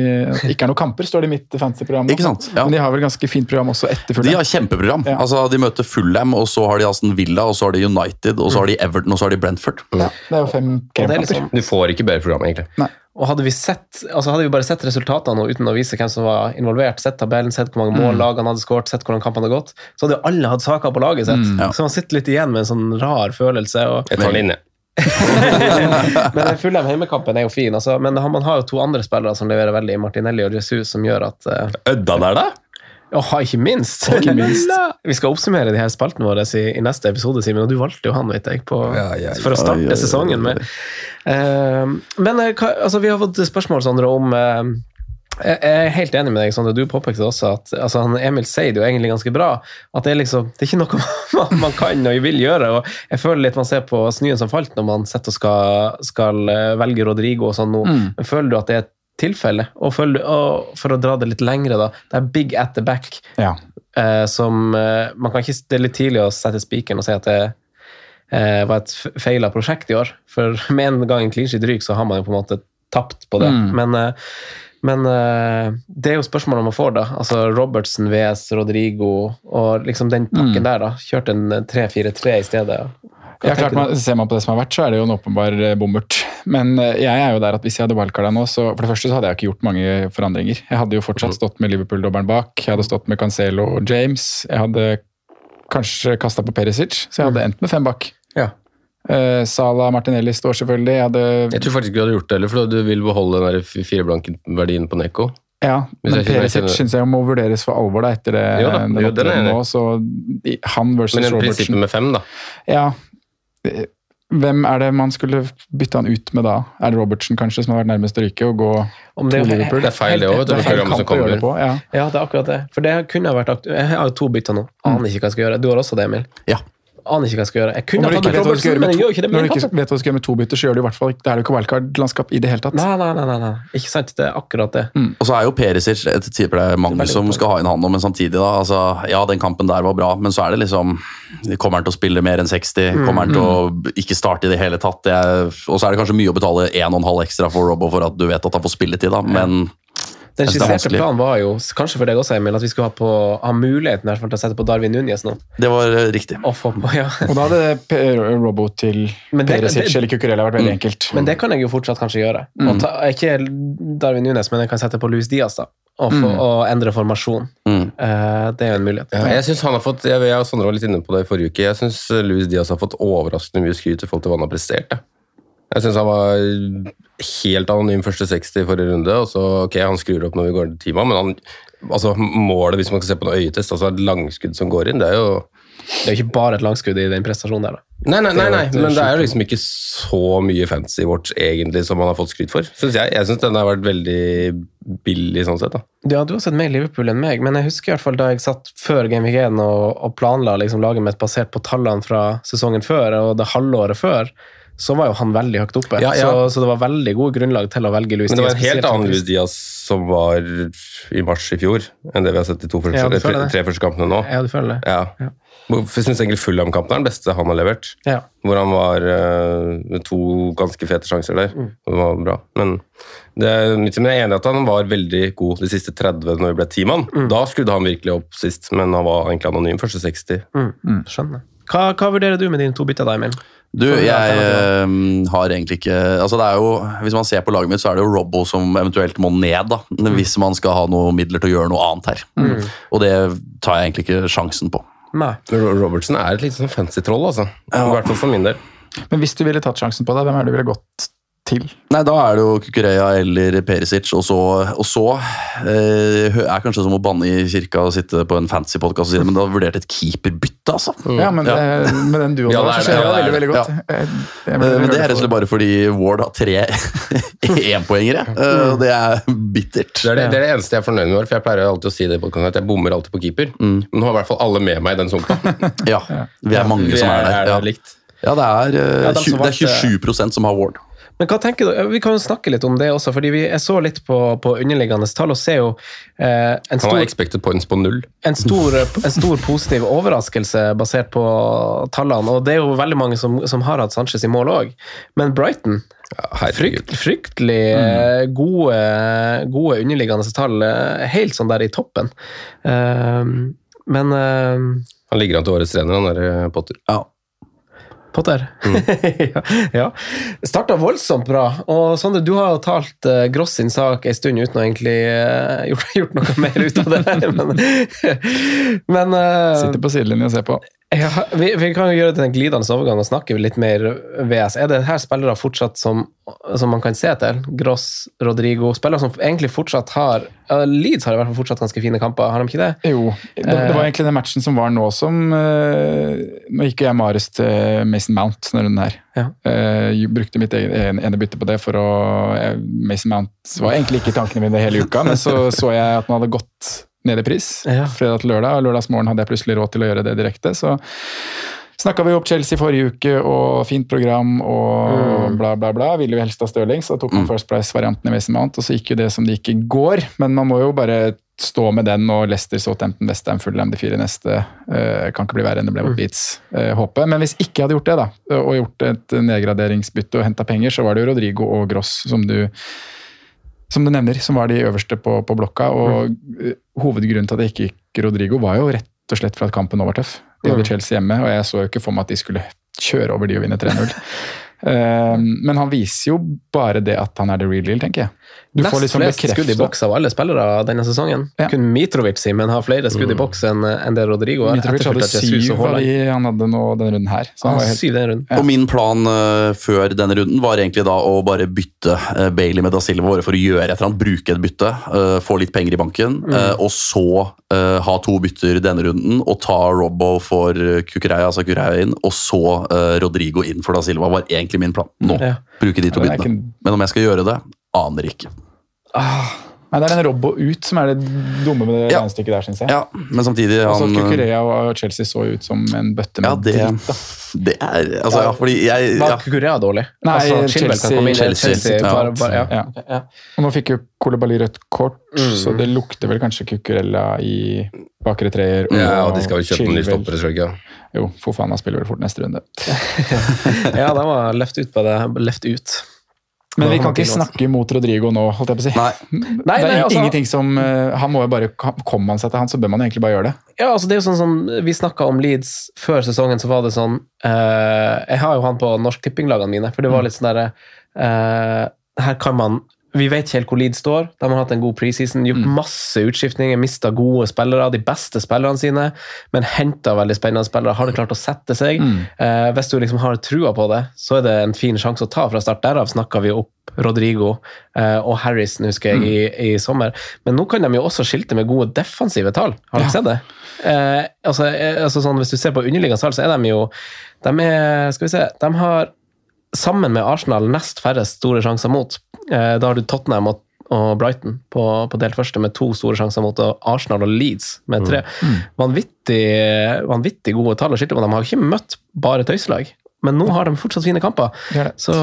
Ikke er noen kamper, står det i mitt fancy-program. Ikke sant? Ja. Men de har vel ganske fint program også etter De har kjempeprogram. Ja. Altså, de møter Fullham, og så har de Aston Villa, og så har de United, og så har de Everton, og så har de Brentford. Ja, det er jo fem er kremkamper. liksom, Du får ikke bedre program, egentlig. Og hadde vi sett, altså hadde vi bare sett resultatene uten å vise hvem som var involvert, sett tabellen, sett hvor mange mål lagene hadde skåret, sett hvordan kampene hadde gått, så hadde jo alle hatt saker på laget sitt. ja. Så man sitter litt igjen med en sånn rar følelse. Og, Jeg tar linje. *laughs* men den fulle heimekampen er jo fin. Altså, men man har jo to andre spillere som leverer veldig, Martinelli og Jesus, som gjør at uh, Ødda der, da? Åh, ikke minst! vi skal oppsummere de her spaltene våre i, i neste episode, Simen, og du valgte jo han, vet jeg, på, Ja, ja, ja. for å starte sesongen med. Uh, men eh, hva, altså, vi har fått spørsmål, Sondre, om uh, jeg er helt enig med deg, Sondre. Du påpekte også at altså, han, Emil sier det jo egentlig ganske bra. At det er liksom, det er ikke noe *laughs* man, man kan og vil gjøre. og Jeg føler litt man ser på snøen som falt når man sitter og skal, skal eh, velge Rodrigo og sånn nå. Mm. Føler du at det er et tilfelle? Og, for, og for å dra det litt lengre, da. Det er big at the back. Ja. eh, som eh, man kan ikke, Det er litt tidlig å sette spikeren og si at det eh, var et feila prosjekt i år. For *laughs* med en gang en clean sheet ryker, så har man jo på en måte tapt på det. Mm. Men, eh, men eh, det er jo spørsmålet man får, da. Altså Robertson, VS, Rodrigo og liksom den pakken der. da. Kjørt en 3-4-3 i stedet. Ja, klart, man, Ser man på det som har vært, så er det jo en åpenbar eh, bommert. Men eh, jeg er jo der at hvis jeg hadde wildcarda nå, så for det første så hadde jeg ikke gjort mange forandringer. Jeg hadde jo fortsatt stått med Liverpool-dobbelen bak, jeg hadde stått med Cancelo og James. Jeg hadde kanskje kasta på Perisic, så jeg hadde endt med fem bak. Ja. Uh, Sala Martinelli står selvfølgelig. Jeg hadde Jeg tror faktisk ikke du hadde gjort det heller, for du vil beholde den der f- fireblanke-verdien på Neko. Ja, Hvis men Perisic syns jeg må vurderes for alvor da, etter det, Jo da, den jo, den nå. Så han versus Robertsen. Men i prinsippet med fem, da. Ja. Hvem er det man skulle bytte han ut med da? Er det Robertsen kanskje som har vært nærmest å ryke, og gå Om det to er- Liverpool? Det er feil, det vet Det det på, ja. Ja, det er akkurat det. For det kunne vært aktuelt. Jeg har jo to bytter nå. Aner ikke hva jeg skal gjøre. Du har også det, Emil. Ja. Aner ikke hva jeg skal gjøre. Jeg kunne ha tatt vet hva du Robertson, skal gjøre men med jeg gjør ikke to, det når du ikke vet hva du skal gjøre med to bytter, så gjør du i hvert fall ikke Det er jo ikke wildcard-landskap i det hele tatt. Nei, nei, nei, nei, nei. Ikke sant. Det er akkurat det. Og så er jo Perisic et type det er mange som skal ha inn han nå, men samtidig, da. Altså, ja, den kampen der var bra, men så er det liksom Kommer han til å spille mer enn 60? Kommer han til å ikke starte i det hele tatt? Det er, og så er det kanskje mye å betale 1,5 ekstra for Robbo for at du vet at han får spilletid, da, men Den er skisserte planen var jo, kanskje for deg også, Emil, at vi skulle ha, på, ha muligheten her, til å sette på Darwin Núñez nå. det var eh, riktig. Og for, ja. Og da hadde Robo Robbo til Perisic eller Cucurella vært veldig enkelt. Men det kan jeg jo fortsatt kanskje gjøre. Og ta, ikke Darwin Núñez, men jeg kan sette på Luis Diaz da, og, få, og endre formasjon. Mm. Eh, det er jo en mulighet. Ja, jeg synes han har fått, jeg, jeg og Sondre var litt inne på det i forrige uke. Jeg syns Louis Diaz har fått overraskende mye skryt i forhold til hva han har prestert. Jeg, jeg syns han var helt anonym første 60 i forrige runde. og så, ok, Han skrur opp når vi går til tima, men han, altså, målet, hvis man skal se på en øyetest, altså et langskudd som går inn, det er jo Det er jo ikke bare et langskudd i den prestasjonen der. da. Nei, nei, nei, nei men det er jo liksom ikke så mye fancy watch egentlig som han har fått skryt for, Synes jeg. Jeg syns den har vært veldig billig sånn sett. da. Ja, du har sett mer Liverpool enn meg, men jeg husker i hvert fall da jeg satt før Game Week 1 og, og planla liksom laget mitt basert på tallene fra sesongen før og det halvåret før, så var jo han veldig høyt oppe. Ja, ja. Så, så det var veldig gode grunnlag til å velge Louis Diaz. Men det var en helt annen Louis Luis Diaz som var i mars i fjor, enn det vi har sett de to første, Ja, tre, føler det. tre første kampene nå. Ja, du føler det? Ja. Jeg syns egentlig Fulham-kampen er den beste han har levert. Ja. Hvor han var eh, med to ganske fete sjanser der. Mm. Det var bra. Men det, men jeg er enig i at han var veldig god de siste 30 når vi ble ti mann. Mm. Da skrudde han virkelig opp sist, men han var egentlig anonym første 60. Mm, skjønner. Hva, hva vurderer du med dine to bytter, Emil? Du, jeg eh, har egentlig ikke altså det er jo, Hvis man ser på laget mitt, så er det jo Robbo som eventuelt må ned. da, Hvis man skal ha noe midler til å gjøre noe annet her. Mm. Og det tar jeg egentlig ikke sjansen på. Nei. Men Robertson er et litt sånn fancy troll, altså. I hvert fall for min del. Men hvis du ville tatt sjansen på det, hvem er det du ville gått til? Nei, Da er det jo Kukureya eller Perisic, og så, og så eh, er kanskje som å banne i kirka og sitte på en fancy podkast og si det, men da vurderte et keeperbytte, altså. Ja, men det, med den duoen Ja, der, er så skjer det, det veldig, er veldig godt. Ja. Jeg- jeg Eh, Men det er rett og slett bare fordi Ward har tre *laughs* énpoengere. Eh, og Det er bittert. Det er det, det er det eneste jeg er fornøyd med, for jeg pleier alltid å si det at jeg bommer alltid på keeper. Men nå har i hvert fall alle med meg i den sumpa. *laughs* Ja, vi er mange Vi som er der. Ja, likt. ja det, er, uh, Ja, det er 27 som har Ward. Men hva tenker du? Vi kan jo snakke litt om det også, fordi vi, jeg så litt på, på underliggende tall og ser jo eh, en, stor, expected points på null. en, stor, en stor positiv overraskelse basert på tallene. Og det er jo veldig mange som, som har hatt Sanchez i mål òg. Men Brighton Ja. Frykt, fryktelig mm. gode, gode underliggende tall, eh, helt sånn der i toppen. Eh, men eh, Han ligger an til årets trener, han der eh, Potter. Ja. Potter *laughs* ja, ja. Starta voldsomt bra. Og Sondre, du har jo talt uh, Gross sin sak en stund uten å egentlig uh, *laughs* gjort, gjort noe mer ut av det. Men, *laughs* men uh, Sitter på sidelinjen og ser på. Ja, vi, vi kan jo gjøre det til en glidende overgang og snakke litt mer VS. Er det her spillere fortsatt som, som man kan se til? Gross, Rodrigo, spillere som egentlig fortsatt har ja, Leeds har i hvert fall fortsatt ganske fine kamper, har de ikke det? Jo, det, det var egentlig den matchen som var nå som eh, Nå gikk jeg Mares til Mason Mount denne runden her. Ja. Eh, jeg brukte mitt ene bytte på det for å eh, Mason Mount var egentlig ikke i tankene mine hele uka, men så så jeg at den hadde gått ned i pris Ja. fredag til lørdag, og lørdagsmorgen hadde jeg plutselig råd til å gjøre det direkte. så Snakka vi opp Chelsea forrige uke, og fint program og bla, bla, bla. Ville jo helst ha Stirling, så tok man First Price-varianten i Mason Mount, og så gikk jo det som det gikk i går. Men man må jo bare stå med den og Leicester, Southampton, Westham, Fulham de fire neste. Uh, kan ikke bli verre enn det ble mot Beats, uh, håpet. Men hvis ikke jeg hadde gjort det, da, og gjort et nedgraderingsbytte og henta penger, så var det jo Rodrigo og Gross som du som du nevner, som var de øverste på, på blokka. og mm. Hovedgrunnen til at det ikke gikk Rodrigo, var jo rett og slett for at kampen nå var tøff. De hadde Chelsea hjemme, og jeg så jo ikke for meg at de skulle kjøre over de og vinne 3-0. um, *laughs* men han viser jo bare det at han er the real deal, tenker jeg. Du Nest får liksom flest skudd i boks av alle spillere denne sesongen. Ja. Kun Mitrovic men har flere skudd i boks enn en det Rodrigo har. Mitrovic hadde syv av de han hadde nå denne runden her. Så han Han var helt, syv denne runden. Ja. Og min plan uh, før denne runden var egentlig da å bare bytte uh, Bailey med Da Silva for å gjøre et eller annet, bruke et bytte, uh, få litt penger i banken, eh, og så ha to bytter denne runden og ta Robbo for uh, Kukureya, altså Kukureya inn, og så Rodrigo inn for Da Silva, var egentlig min plan. Nå. Ja. Bruke de to Ja, byttene. ikke- Men om jeg skal gjøre det, aner ikke. Nei, det er en Robbo ut som er det dumme med det Ja. regnestykket der, syns jeg. Ja, men samtidig han, Kukurea og Chelsea så ut som en bøtte med Ja, det, dritt. da. det er Altså, ja, fordi jeg Var ja. Kukurea dårlig? Nei, altså, Chelsea- inn Chelsea, Chelsea. bare, bare, ja. Ja. ja. Og nå fikk jo Kolibali rødt kort, Mm. så det lukter vel kanskje Kukurella i bakre treer. Ja, og de skal vel kjøpe noen nye stoppere, tror jeg Jo, for faen, han spiller vel fort neste runde. *laughs* ja, de var løft ut på det. Løft ut. Men vi kan ikke snakke mot Rodrigo nå, holdt jeg på å si. Nei. *laughs* Nei, det er nei, altså- ingenting som eh, Han må jo bare Kommer man seg til han, så bør man egentlig bare gjøre det. Ja, altså det er jo sånn som Vi snakka om Leeds før sesongen, så var det sånn uh, Jeg har jo han på Norsk Tippinglagene mine, for det var litt sånn derre uh, Her kan man Vi vet ikke helt hvor Leeds står. De har hatt en god preseason, gjort masse utskiftninger, mista gode spillere, de beste spillerne sine, men henta veldig spennende spillere. Har det klart å sette seg? Eh, hvis du liksom har trua på det, så er det en fin sjanse å ta fra start. Derav snakka vi opp Rodrigo eh, og Harrison, husker jeg, i, i sommer. Men nå kan de jo også skilte med gode defensive tall. Har du ja. sett det? Eh, altså, eh, altså sånn, hvis du ser på underliggende tall, så er de jo De er Skal vi se De har sammen med Arsenal nest færrest store sjanser mot. Eh, da har du Tottenham og, og Brighton på, på delt første med to store sjanser mot, og Arsenal og Leeds med tre. Vanvittig, vanvittig gode tall å skilte på. De har ikke møtt bare tøyselag. men nå har de fortsatt fine kamper. Er. Så,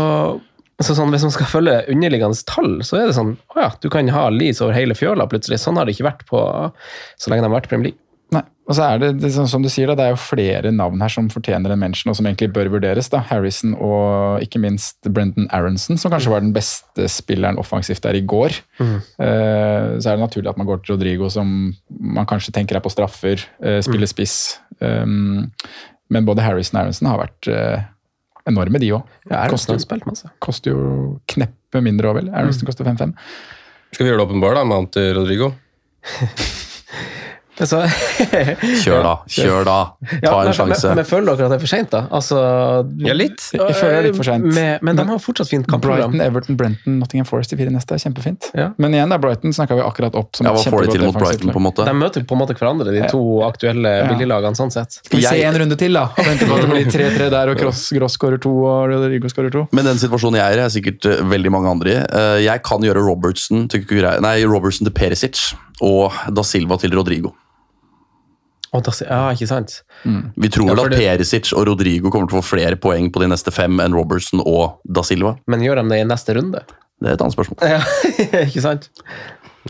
så sånn, hvis man skal følge underliggende tall, så er det sånn å ja, du kan ha Leeds over hele fjøla plutselig. Sånn har det ikke vært på så lenge de har vært i Premier League. Nei. Og så er det, det sånn som du sier, da, det er jo flere navn her som fortjener en mention, og som egentlig bør vurderes. da. Harrison og ikke minst Brendan Aronson, som kanskje var den beste spilleren offensivt der i går. Mm. Eh, så er det naturlig at man går til Rodrigo, som man kanskje tenker er på straffer, eh, spiller spiss. Um, men både Harrison og Aronson har vært eh, enorme, de òg. Ja, koster, koster jo kneppe mindre òg, vel. Aronson koster 5-5. Skal vi gjøre det åpenbart, da, med til Rodrigo? *laughs* Så, Kjør da, *laughs* kjør da. ja, Ta en sjanse. men, men føler dere at det er for seint, da? Altså, Ja, litt. Jeg føler det er litt for sent. Med, men de har fortsatt fint kampprogram. Brighton, Everton, Brenton, Nottingham Forest i fire neste kjempefint. Ja. Men igjen, da, Brighton snakka vi akkurat opp som Ja, et får de kjempegodt til mot Brighton, på en måte? De møter på en måte hverandre, de to aktuelle Ja. billiglagene, sånn sett. Skal vi se Jeg- en runde til, da? Og vente på at det blir 3-3 der, og Gross, Gross skårer to, og Rodrigo skårer to. Men den situasjonen jeg er i, er sikkert eh, veldig mange andre i. Eh, Jeg kan gjøre Robertson til, nei, Robertson til Perisic og Da Silva til Rodrigo. Ja, ikke sant? Vi tror vel ja, at Perisic og Rodrigo kommer til å få flere poeng på de neste fem enn Robertson og Da Silva. Men gjør de det i neste runde? Det er et annet spørsmål. Ja, *laughs* ikke sant?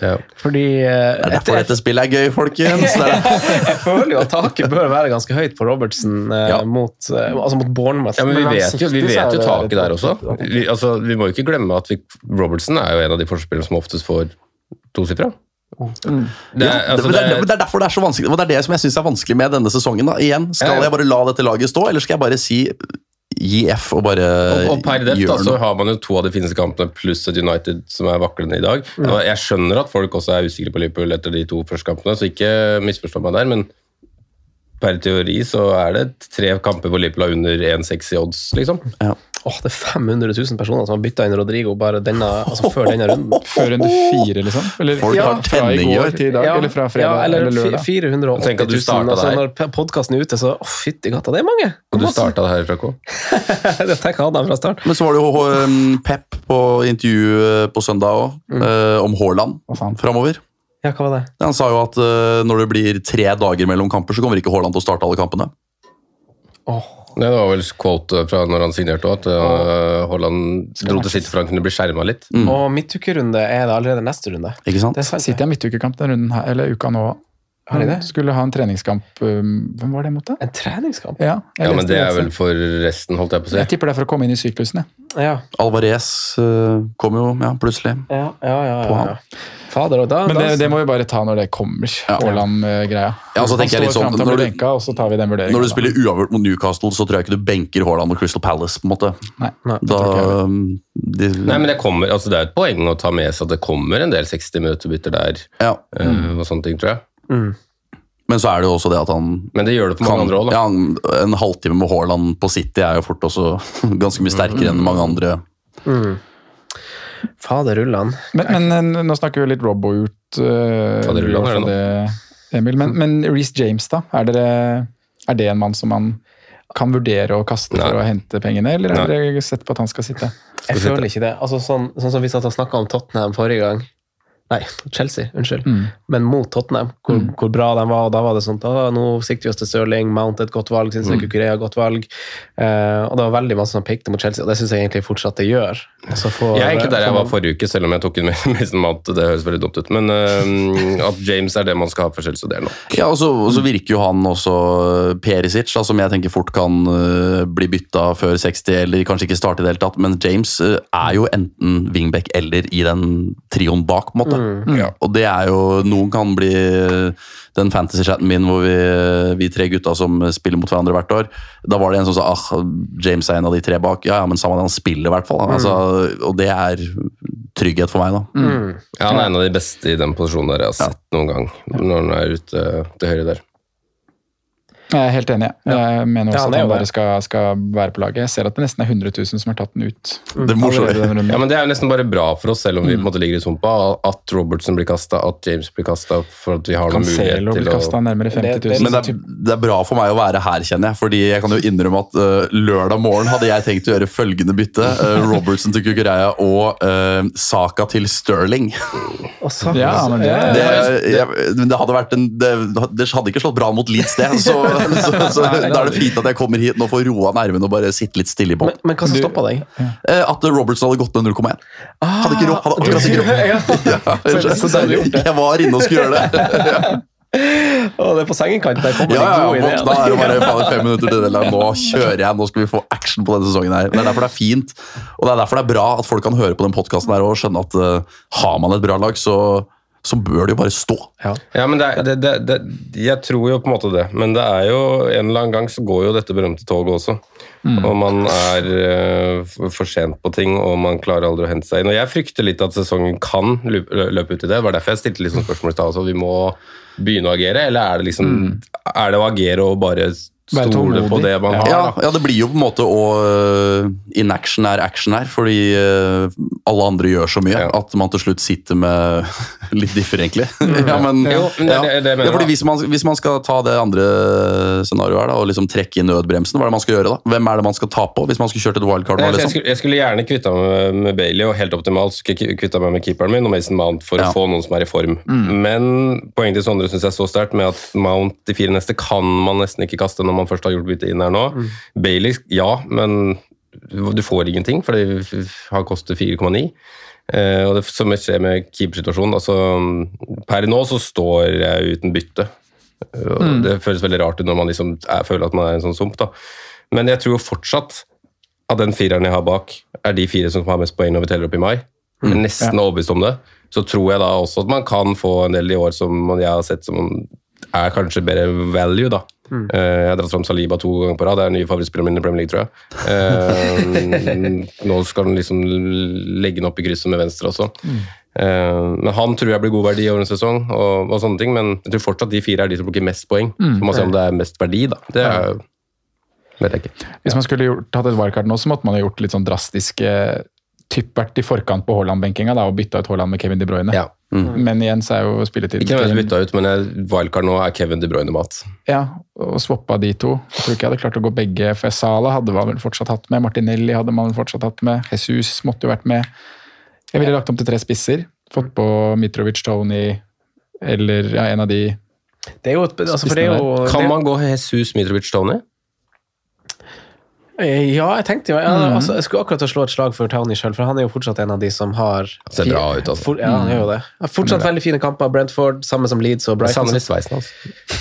Ja. Fordi eh, Det er derfor dette spillet er gøy, folkens! *laughs* Jeg føler jo at taket bør være ganske høyt på Robertsen eh, Ja. mot, eh, altså mot Bournemouth. Ja, men vi vet jo, vi vet jo taket der også. Vi, altså, vi må jo ikke glemme at vi, Robertson er jo en av de forspillerne som oftest får tosifra. Det, Ja, er- altså, det, det, det, er- er derfor det er så vanskelig, det er det som jeg syns er vanskelig med denne sesongen. da. Igjen, Skal Ja, ja. jeg bare la dette laget stå, eller skal jeg bare si gi F og bare og, og per def da, så har man jo to av de fineste kampene pluss et United som er vaklende i dag. Og jeg skjønner at folk også er usikre på Liverpool etter de to første kampene, så ikke misforstå meg der, men per teori så er det tre kamper hvor Liverpool har under 1,6 i odds, liksom. Åh, det er 500 000 personer som har bytta inn Rodrigo bare denne, altså før denne runden. *laughs* Før runde fire, liksom? Eller Folk har fra i tenning i går år. til i dag, eller fra fredag ja, eller, eller lørdag? fi- 480 Tenk at du 000. startet Altså, når podkasten er ute, så åh, fytti gata, det er mange! Og du starta det her fra K. det tenker jeg fra start. Men så var det jo um, Pep på intervju eh, på søndag òg, om Haaland Hva framover. Ja, hva var det? Han sa jo at eh, når det blir tre dager mellom kamper, så kommer ikke Haaland til å starte alle kampene. Det var vel quote fra når han signerte òg, at uh, Haaland dro til sitt for han kunne bli skjerma litt. Mm. Og midtukerunde er det allerede neste runde. Ikke sant? Det sitter har midtukekamp den runden her, eller uka nå. Det? Skulle ha en treningskamp um, Hvem var det mot, da? En treningskamp? Ja, Ja, men det er vel for resten, holdt jeg på å si. Jeg tipper det er for å komme inn i syklusen. jeg. Ja. Alvarez uh, kom jo ja, plutselig. Ja, ja, ja. På ja, han. Fader, da, Men det, det må vi bare ta når det kommer. Haaland-greia. Ja, så tenker jeg litt sånn, Han når du- benka, og så tar vi den vurderingen. Når du spiller uavgjort mot Newcastle, så tror jeg ikke du benker Haaland og Crystal Palace. på en måte. Nei, Nei, Da, um, de, Nei, men det, kommer, altså det er et poeng å ta med seg at det kommer en del 60 minutter-bytter der. ja. Mm. og sånne ting, tror jeg. Mm. Men så er det jo også det at han Men det gjør det på mange kan, andre også, da. ja, En halvtime med Haaland på City er jo fort også *laughs* ganske mye sterkere enn mange andre. Mm. Fader rullan. Men, men eh, nå snakker vi litt Robbo ut, uh, Faderullan er det det, Emil. Men, men Reece James, da? Er, dere, er det en mann som man kan vurdere å kaste for å hente pengene, eller har dere sett på at han skal sitte? Jeg føler ikke det. Altså, sånn, sånn som vi satt og snakka om Tottenham forrige gang. Nei, Chelsea, unnskyld. Mm. Men mot Tottenham, hvor, Mm. hvor bra de var. og Da var det sånn da, nå sikter vi oss til Stirling, Mount et godt valg, syns jeg Mm. Kukurea godt valg. Eh, og det var veldig masse som pekte mot Chelsea, og det syns jeg egentlig fortsatt det gjør. Altså, for- Jeg er egentlig der jeg for- var forrige uke, selv om jeg tok inn Mason Mount. Det høres veldig dumt ut. Men uh, at James er det man skal ha for Chelsea, det er nok. Ja, og så, og så virker jo han også eh, Perisic, da, som jeg tenker fort kan uh, bli bytta før 60, eller kanskje ikke starte i det hele tatt. Men James er jo enten wingback eller i den trioen bak, på en måte. Mm. Ja. Og det er jo Noen kan bli den fantasy-chatten min hvor vi, vi tre gutta som spiller mot hverandre hvert år. Da var det en som sa ah, James er en av de tre bak. Ja, ja, men samme det, han spiller i hvert fall. Altså, og det er trygghet for meg, da. Mm. Ja, han er en av de beste i den posisjonen der jeg har sett noen gang. Når han er ute til høyre der. Jeg er helt enig. jeg. Jeg mener Ja, også han at han bare skal, skal være på laget. Jeg ser at det nesten er 100 000 som har tatt den ut. Det er. Ja, men Det er jo nesten bare bra for oss, selv om vi mm. ligger i sumpa, at Robertson blir kasta, at James blir kasta, for at vi har noen mulighet til å kasta nærmere 50 000. Det- Men det er, det er bra for meg å være her, kjenner jeg. Fordi jeg kan jo innrømme at uh, lørdag morgen hadde jeg tenkt å gjøre følgende bytte. Uh, Robertson til Kukureya og uh, Saka til Sterling. Og men det- Det, jeg, det hadde vært en det, det hadde ikke slått bra mot Leeds, det. Så *laughs* så, så da er det fint at jeg kommer hit nå får roa nervene og bare sitte litt stille i båten. Men hva som stoppa deg? Eh, At Robertson hadde gått ned 0,1. Hadde ikke råd. Hadde akkurat ikke råd. *laughs* Ja. *laughs* Ja, Så-. Jeg var inne og skulle gjøre det. Å, det er på sengekanten. Der kommer Ja, ja, en god idé. Da er det bare faen, fem minutter til det. Nå kjører jeg, nå skal vi få action på denne sesongen her. Det er derfor det er fint, og det er derfor det er bra at folk kan høre på den podkasten og skjønne at uh, har man et bra lag, så, så bør det jo bare stå. Ja, men det, er- det, det, det, Jeg tror jo på en måte det, men det er jo en eller annen gang så går jo dette berømte toget også. Og man er uh, for- sent på ting, og man klarer aldri å hente seg inn. Og jeg frykter litt at sesongen kan løpe, løpe ut i det. Det var derfor jeg stilte sånn spørsmål i stad. Altså, vi må begynne å agere, eller er det liksom Er det å agere og bare stole på det man har? Ja, ja, det blir jo på en måte å In action er action her, fordi eh, alle andre gjør så mye Ja. at man til slutt sitter med *laughs* litt differ, egentlig. *laughs* ja, men, Jo, det ja. det- fordi hvis man, hvis man skal ta det andre scenarioet her da, og liksom trekke i nødbremsen, hva er det man skal gjøre da? Hvem er det man skal ta på hvis man skulle kjørt et wildcard nå? Jeg, Liksom? skulle, jeg skulle gjerne kvitta meg med, med Bailey, og helt optimalt skulle jeg kvitta meg med keeperen min og Mason Mount for Ja. å få noen som er i form. Men poenget til Sondre syns jeg er så sterkt med at Mount de fire neste kan man nesten ikke kaste når man først har gjort bytte inn her nå. Bailey, ja, men du får ingenting, for det har kostet 4,9. Eh, og det som skjer med keepersituasjonen altså, Per nå så står jeg uten bytte. Og Det føles veldig rart når man liksom er, føler at man er en sånn sump. da. Men jeg tror fortsatt at den fireren jeg har bak, er de fire som har mest poeng når vi teller opp i mai. Jeg er nesten overbevist om det. Så tror jeg da også at man kan få en del i år som jeg har sett som er kanskje bedre value, da. Eh, Jeg har dratt fram Saliba to ganger på rad. Det er den nye favorittspilleren min i Premier League, tror jeg. Eh, *laughs* Nå skal han liksom legge den opp i krysset med venstre også. Mm. Men han tror jeg blir god verdi over en sesong, og, og sånne ting. Men jeg tror fortsatt de fire er de som plukker mest poeng. Så må man se om det er mest verdi, da. Det er, vet jeg ikke. Hvis man skulle gjort, hatt et wildcard nå, så måtte man ha gjort litt sånn drastiske typ vært i forkant på Haaland-benkinga og bytta ut Haaland med Kevin De Bruyne. Ja. Men igjen så er jo spilletiden Ikke nødvendigvis bytta ut, men wildcard nå er Kevin De Bruyne-mat. Ja, og swappa de to. Jeg tror ikke jeg hadde klart å gå begge, for Sala hadde man vel fortsatt hatt med. Martinelli hadde man vel fortsatt hatt med. Jesus måtte jo vært med. Jeg ville lagt om til tre spisser. Fått på Mitrovic, Tony eller ja, en av de Det er jo, et- altså, for det er jo Kan man gå Jesus Mitrovic Tony? Eh, Ja, jeg tenkte jo ja, Mm. altså, Jeg skulle akkurat slå et slag for Townie sjøl, for han er jo fortsatt en av de som har Ser bra ut, altså. For, ja, han gjør jo det. Har Fortsatt veldig fine kamper. Brentford, samme som Leeds og Jeg Brighton. Samme med sveisen hans.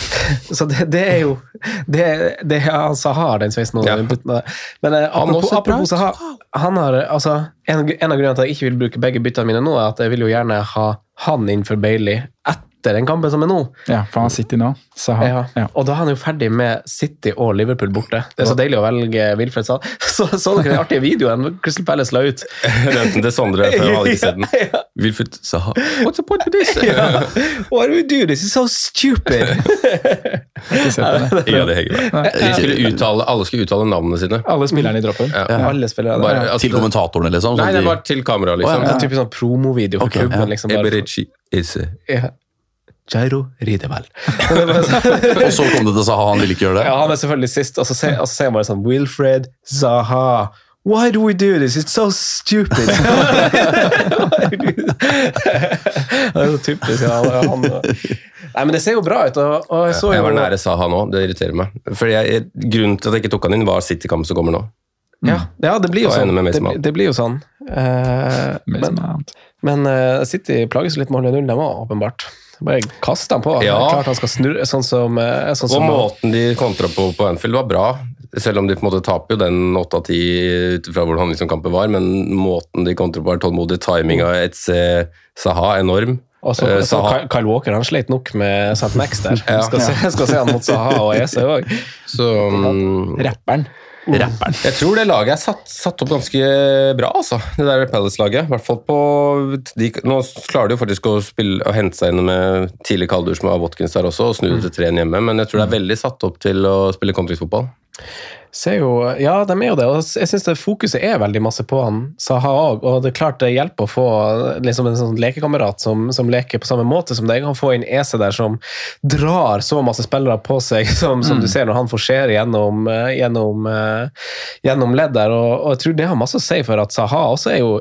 *laughs* så det, det er jo Det, det er altså har den sveisen. Ja. Men eh, apropos, apropos Saha, han har altså en, en av grunnene til at jeg ikke vil bruke begge byttene mine nå, er at jeg vil jo gjerne ha han innenfor Bailey etter den kampen som er nå. Ja, for han har City nå. Saha. Ja. Ja. Og da er han jo ferdig med City og Liverpool borte. Det er så deilig å velge Wilfred Sand. *laughs* Så, så dere den artige videoen Crystal Palace la ut? *laughs* Nevnte til Sondre, for jeg hadde ikke sett den. Wilfred Saha. What's the point with this? *laughs* Ja. Why do we do this? It's so stupid! Ja, det. Skulle uttale, alle skulle uttale navnene sine. Alle spillerne i droppen. Ja. Alle spillere Bare, altså, Til kommentatorene, liksom? Nei, sånn det er bare til kamera, liksom. ja. En typisk sånn promovideo for Ok, klubben. ja. liksom bare. Is Ja. Jairo sånn- *laughs* Og så kom det til Saha, han ville ikke gjøre det? Ja, han er selvfølgelig sist, og så ser, jeg så han bare sånn Wilfred Zaha. Why do we do this? It's so stupid! *laughs* Det er så typisk. Ja, han, nei, men det ser jo bra ut. Og, og jeg så Jeg var nære Saha nå, det irriterer meg. Fordi jeg, Grunnen til at jeg ikke tok han inn, var City-kamp som kommer nå. ja, ja, det blir jo sånn. Det, det blir jo sånn. Uh, Men, men uh, City plages litt med å holde null, dem òg, åpenbart. Bare kast den på. Ja. Er Klart han skal snurre, sånn som, sånn som Og måten de kontra på på Anfield var bra. Selv om de på en måte taper jo den 8 av 10 ut fra hvordan liksom kampen var, men måten de kontra på var tålmodig. Timinga Etse Saha enorm. Og så, Eh, så Kyle- Walker han sleit nok med St. Max der. Ja. skal, se, skal se han mot Saha og Ese òg. Så mm, Rapperen. Rapperen. Jeg tror det laget er satt, satt opp ganske bra, altså. Det der Palace-laget. Hvert fall på de, Nå klarer de jo faktisk å, spille, å hente seg inn med tidlig kalddusj med Watkins der også, og snu det til 3-1 hjemme, men jeg tror det er veldig satt opp til å spille kontringsfotball. Ser jo, ja, de er jo det. Og jeg syns fokuset er veldig masse på han Saha òg. Og det er klart det hjelper å få liksom en sånn lekekamerat som, som leker på samme måte som deg. Han får inn Ese der som drar så masse spillere på seg, *laughs* som, som du ser når han forserer gjennom, eh, gjennom, eh, gjennom ledd der. Og, og jeg tror det har masse å si for at Saha også er jo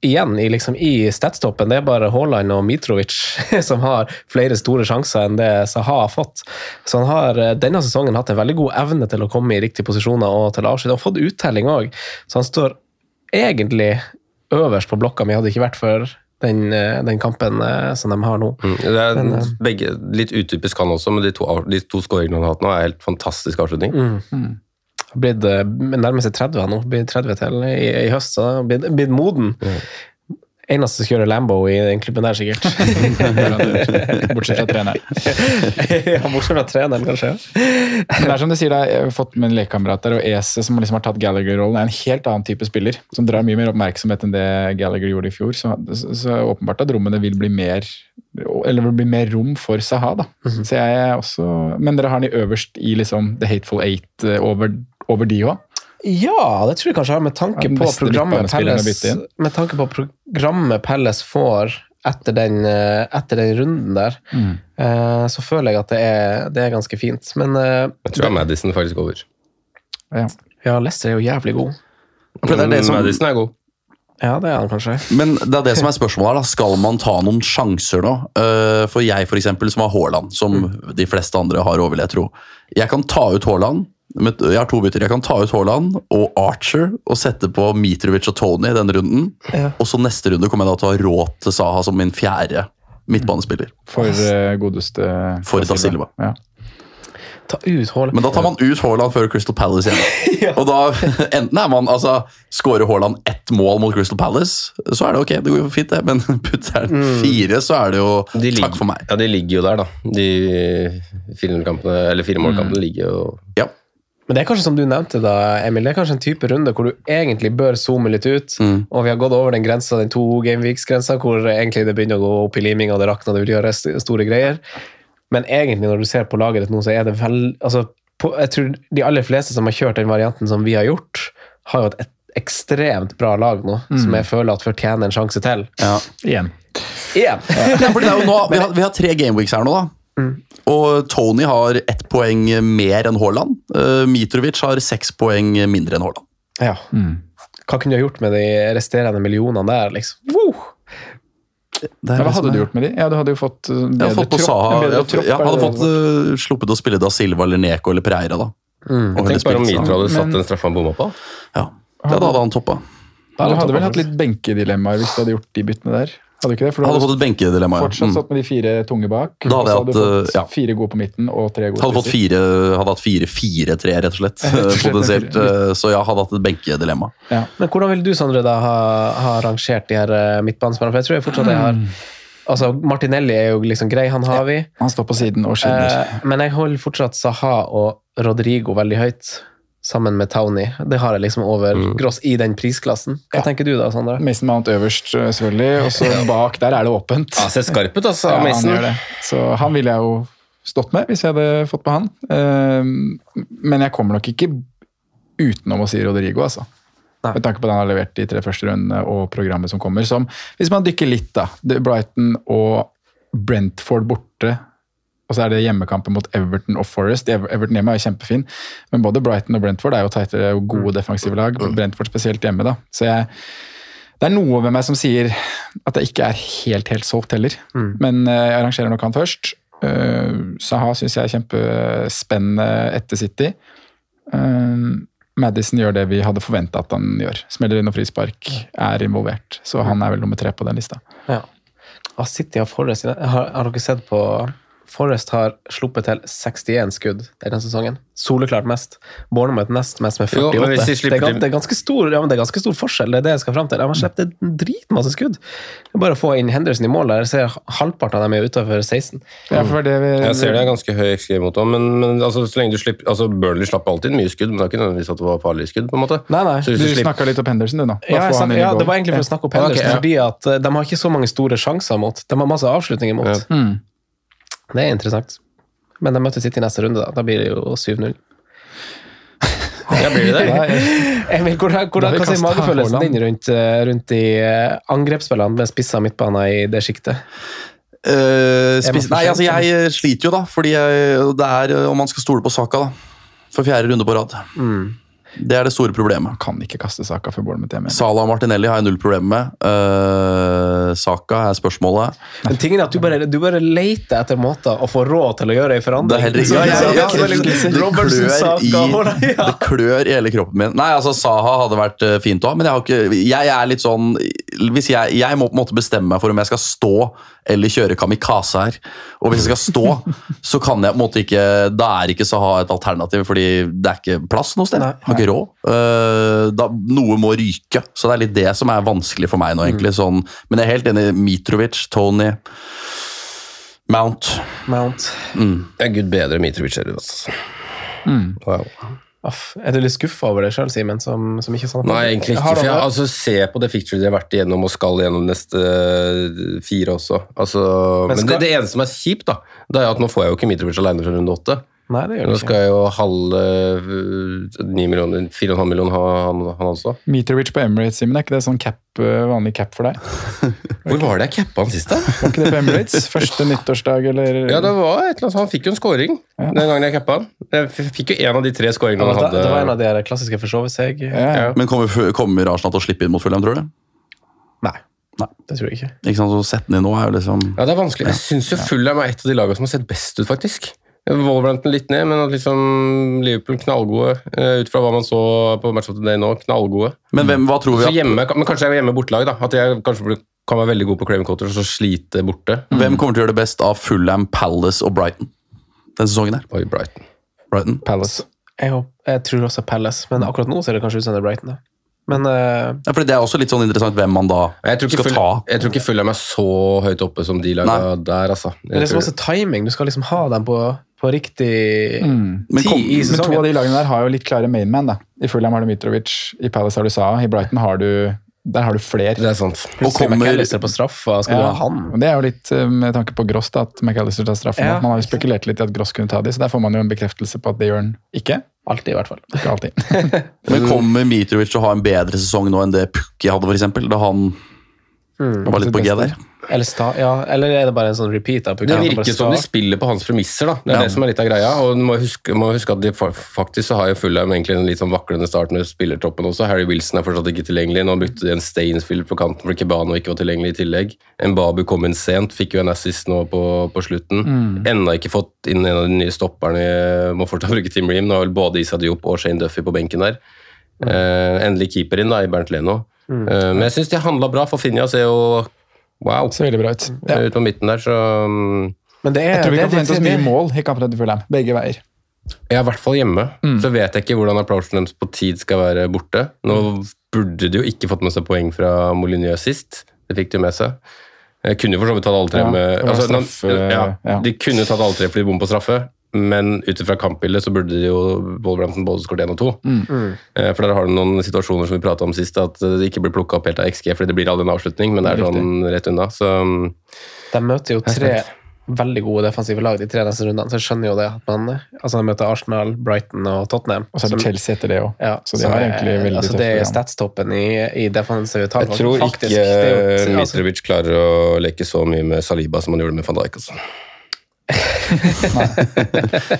igjen i, liksom, i statstoppen. Det er bare Haaland og Mitrovic *laughs* som har flere store sjanser enn det Saha har fått. Så han har eh, denne sesongen hatt en veldig god evne til å komme i riktige posisjoner og til avslutt. Og fått uttelling òg, så han står egentlig øverst på blokka mi, hadde det ikke vært for den, eh, den kampen eh, som de har nå. Mm. Det er Men, begge, litt utypisk han også, men de to, de to skåringene han har hatt nå, er helt fantastisk avslutning. Mm. Blitt nærmest nærmer seg 30 han nå, blir 30 til i, i høst, så har blitt, blitt moden. Eneste som kjører Lambo i den klubben der, sikkert. *laughs* Bortsett fra treneren. *laughs* ja, bortsett fra treneren, kanskje. Men det er som du sier, jeg har fått med en lekekamerat og Ese, som liksom har tatt Gallagher-rollen, er en helt annen type spiller. Som drar mye mer oppmerksomhet enn det Gallagher gjorde i fjor. Så, så, så åpenbart at rommene vil bli mer eller vil bli mer rom for Saha. da. Mhm. Så jeg er også, Men dere har den øverst i liksom The Hateful Eight eh, over, over de òg? Ja, det tror jeg kanskje har med tanke Ja, på programmet Pelles, med tanke på programmet Pelles får etter den, eh, etter den runden der, Mm. eh, så føler jeg at det er, det er ganske fint. Men eh, Jeg tror det Madison faktisk over. Ja. ja, Leicester er jo jævlig god. Men det er det som- Madison er god. Ja, det er han kanskje. Men det er det som er spørsmålet her. da. Skal man ta noen sjanser nå? Eh, For jeg, for eksempel, som har Haaland, som de fleste andre har òg, vil jeg tro. Jeg kan ta ut Haaland. Men Jeg har to bytter. Jeg kan ta ut Haaland og Archer og sette på Mitrovic og Tony i denne runden. Ja. Og så neste runde kommer jeg da til å ha råd til Saha som min fjerde midtbanespiller. For eh, godeste For Da Silva. Ja. Ta ut Haaland. Men da tar man ut Haaland før Crystal Palace igjen. *laughs* Og da *laughs* enten er man altså Skårer Haaland ett mål mot Crystal Palace, så er det ok. Det går jo fint, det. Men *laughs* putter han fire, så er det jo De takk for meg. Ja, de ligger jo der, da. De firekampene, eller mm. ligger jo Ja. Men det er kanskje som du nevnte, da, Emil, det er kanskje en type runde hvor du egentlig bør zoome litt ut. Mm. Og vi har gått over den grensa, den to gameweeks-grensa, hvor egentlig det begynner å gå opp i liming, og det rakner, det vil gjøre store greier. Men egentlig, når du ser på laget ditt nå, så er det vel altså, på, Jeg tror de aller fleste som har kjørt den varianten som vi har gjort, har jo et, et ekstremt bra lag nå, som jeg føler at fortjener en sjanse til. Ja. Igjen. Igjen! Ja. *laughs* Ja, nå, vi, har, vi har tre gameweeks her nå, da. Og Tony har ett poeng mer enn Haaland. Uh, Mitrovic har seks poeng mindre enn Haaland. Ja. Hva kunne du ha gjort med de resterende millionene der, liksom? Wow! Det Ja, hva hadde du gjort med de? Ja, Du hadde jo fått eh, Jeg bedre fått tropp. Saha. bedre Jeg, tropp, jeg jeg, hadde fått uh, sluppet å spille Da Silva eller Neko eller Pereira, da. Mm. Og Tenk bare om Mitro hadde satt den straffa han bomma på. Ja, det hadde han toppa. Du hadde vel hatt litt benkedilemmaer hvis du hadde gjort de byttene der? Hadde ikke det? For du Hadde hadde fått et benkedilemma. ja. fortsatt Mm. stått med de fire tunge bak. Da hadde jeg du hatt, ja. fire gode på midten og tre gode Hadde fått fire, hadde hatt fire-fire-tre, rett og slett. *laughs* Rett og slett, Potensielt. Så jeg hadde hatt et benkedilemma. Ja. Men hvordan vil du, Sondre, da ha, ha rangert de her eh, midtbanespillerne? For jeg tror jeg fortsatt jeg har Altså, Martinelli er jo liksom grei, han har vi. Han står på siden og skinner. Eh, men jeg holder fortsatt Saha og Rodrigo veldig høyt, sammen med Townie. Det har jeg liksom over gross i den prisklassen. Hva Ja. tenker du da, Sondre? Mason Mount øverst, eh, selvfølgelig. Og så bak der er det åpent. Ja, ser skarp ut, altså, *laughs* Ja, han Mason. gjør det. Så han ville jeg jo stått med hvis jeg hadde fått på han. Eh, Men jeg kommer nok ikke utenom å si Rodrigo, altså. Nei. Med tanke på det han har levert de tre første rundene og programmet som kommer. Som, hvis man dykker litt, da. Brighton og Brentford borte. Og så er det hjemmekampen mot Everton og Forest. Everton hjemme er jo kjempefin, men både Brighton og Brentford er jo teitere og gode defensive lag. Brentford spesielt hjemme, da. Så jeg, det er noe ved meg som sier at jeg ikke er helt, helt solgt heller. Men eh, jeg arrangerer nok han først. Uh, Saha syns jeg er kjempespennende etter City. Uh, Madison gjør det vi hadde forventa at han gjør. Smeller inn og frispark, er involvert. Så han er vel nummer tre på den lista. Ja. Ah, City har den. Har, har dere sett på Forrest har sluppet til 61 skudd denne sesongen. Soleklart mest. Bournemouth nest mest med 48. Jo, de det, er, ganske, det, er ganske stor, ja, det er ganske stor forskjell. Det er det jeg skal frem til. De har sluppet dritmasse skudd. Det er bare å få inn Henderson i mål der. Jeg ser halvparten av dem er utenfor 16. Ja, for det vi, Jeg ser det er ganske høy XG mot ham, men, men altså, så lenge du slipper altså, Burnley slapp alltid mye skudd, men det er ikke nødvendigvis at det var farlige skudd. på en måte. Nei, nei. Så hvis Du du slipper snakka litt om Henderson, du, nå. Ja, jeg snak, ja, det var egentlig for å snakke opp Ja. Henderson, Ok, ja. fordi at eh, de har ikke så mange store sjanser mot. De har masse avslutninger mot. Ja. Mm. Det er interessant. Men de møter City i neste runde, da. Da blir det jo 7-0. *laughs* Ja, blir det det? Emil, hvordan, Da hvordan, hva sier magefølelsen din rundt, eh, rundt de eh, angrepsspillene med spissa midtbaner i det sjiktet? Spis- Nei, altså jeg sliter jo, da. Fordi jeg, det er om man skal stole på Saka, da. For fjerde runde på rad. Mm. Det er det store problemet. Kan ikke kaste Saka for Bournemouth hjemme. Salah og Martinelli har jeg null problem med. Uh, Saka er spørsmålet. Men tingen er at du bare, du bare leter etter måter å få råd til å gjøre ei forandring. Det er helt riktig. Ja, ja, ja, det, klør i, *laughs* det klør i hele kroppen min. Nei, altså Saha hadde vært eh, fint òg, men jeg, har ikke, jeg er litt sånn hvis Jeg, jeg må på en måte bestemme meg for om jeg skal stå eller kjøre kamikaze her. Og hvis jeg skal stå, *laughs* så kan jeg på en måte ikke Da er ikke Saha et alternativ, fordi det er ikke plass noe sted. Nei, ikke råd. Eh, da, noe må ryke. Så det er litt det som er vanskelig for meg nå, egentlig. Sånn, men jeg er helt enig. Mitrovic, Tony, Mount. Mount. Mm. Ja, gud bedre Mitrovic er det, altså. Wow. Aff, er du litt skuffa over deg sjøl, Simen, som, som ikke sånn Nei, egentlig ikke. For jeg, altså, se på det picturet de har vært igjennom og skal gjennom neste eh, fire også. Altså, Men men det, det eneste som er kjipt, da, det er at nå får jeg jo ikke Mitrovic alene fra runde åtte. Nei, det gjør det Nå du skal jeg jo halve øh, ni millioner, fire og en halv million ha han, han også. Meterwich på Emirates, Simen, er ikke det sånn cap, eh, vanlig cap for deg? *laughs* Hvor var det jeg cappa han sist, da? Var ikke det på Emirates? *laughs* Første nyttårsdag, eller? Ja, det var et eller annet, Han fikk jo en scoring den gangen jeg cappa han. Jeg fikk jo en av de tre scoringene Ja, han hadde. det var en av de her klassiske forsove seg. Ja, ja. Men kommer, kommer Arsenal til å slippe inn mot Fulham, tror du? Nei, det tror jeg ikke. Ikke sant, så Sette den inn nå er jo liksom Ja, det er vanskelig. Jeg syns jo Fulham er et av de lagene som har sett best ut, faktisk. Wolverhampton litt ned, men at liksom Liverpool knallgode. eh, Ut fra hva man så på Match of the Day nå, knallgode. Men hvem, hva tror vi at, hjemme, men kanskje jeg er hjemme bortelag, da. At jeg kanskje kan være veldig god på Craven Cotter og så slite borte. Hvem kommer til å gjøre det best av Fulham, Palace og Brighton denne sesongen? her? Oi, Brighton. Brighton? Palace. Jeg, håper, jeg tror også Palace, men akkurat nå ser det kanskje ut som det er Brighton. Da. Men uh, Ja, for Det er også litt sånn interessant hvem man da skal Full, ta. jeg tror ikke Fulham er så høyt oppe som de laga der, altså. men det er så masse timing. Du skal liksom ha dem på, på riktig Mm. Tid kom- i Men to av de lagene der har jo litt klare mainman. da. I Fulham har du Mitrovic, i Palace har du Saha, i Brighton har du der har du flere. det er sant. og kommer- McAllister på hva Skal du ha han? Det er jo litt eh, med tanke på Gross, da, at McAllister tar straffen. Ja. Man har jo spekulert litt i at Gross kunne ta de, så der får man jo en bekreftelse på at det gjør han ikke. Alltid, i hvert fall. Ikke alltid. *laughs* Men kommer Mitrovic til å ha en bedre sesong nå enn det Pukki hadde, eksempel, Da han var litt på G der? Eller, sta, ja, eller er det bare en sånn repeat? Da, Det virker som de spiller på hans premisser. da. Det er Ja. det som er litt av greia. og du må huske, må huske at de faktisk så har jo Fulham egentlig en litt sånn vaklende start med spillertroppen også. Harry Wilson er fortsatt ikke tilgjengelig. Nå brukte de en Stainsfield på kanten fordi Kebano ikke var tilgjengelig i tillegg. Mbabu kom inn sent, fikk jo en assist nå på, på slutten. Ennå ikke fått inn en av de nye stopperne. Må fortsatt bruke Tim Ream. Nå har vel både Issa Diop og Shane Duffy på benken der. Eh, endelig keeper inn da, i Bernt Leno. Eh, men jeg syns de handla bra, for Finja ser jo wow Ser veldig bra ut. Ja. ut på midten der, så Men det er, Jeg tror vi det, kan forvente oss mye mål i kampen etter Fulham, begge veier. Ja, i hvert fall hjemme. Så vet jeg ikke hvordan approachen deres på tid skal være borte. Nå burde de jo ikke fått med seg poeng fra Molyneux sist. Det fikk de jo med seg. Jeg kunne jo for så vidt tatt alle tre med ja, altså, straffe, ja, ja. De kunne tatt alle tre fordi de bom på straffe, men ut ifra kampbildet så burde de jo Wolverhampton både skåret én og to. Mm. For der har du noen situasjoner som vi prata om sist, at det ikke blir plukka opp helt av XG fordi det blir aldri en avslutning, men det er sånn rett unna. Så um, de møter jo tre veldig gode defensive lag de tre neste rundene, så jeg skjønner jo det. at man, altså De møter Arsenal, Brighton og Tottenham. Og så er det Chelsea etter det òg. Ja, Så de så, har egentlig veldig altså, tøft Det er statstoppen i, i defensive tall. jeg tror faktisk. ikke Mitrovic klarer å leke så mye med Saliba som han gjorde med van Dijk. Altså.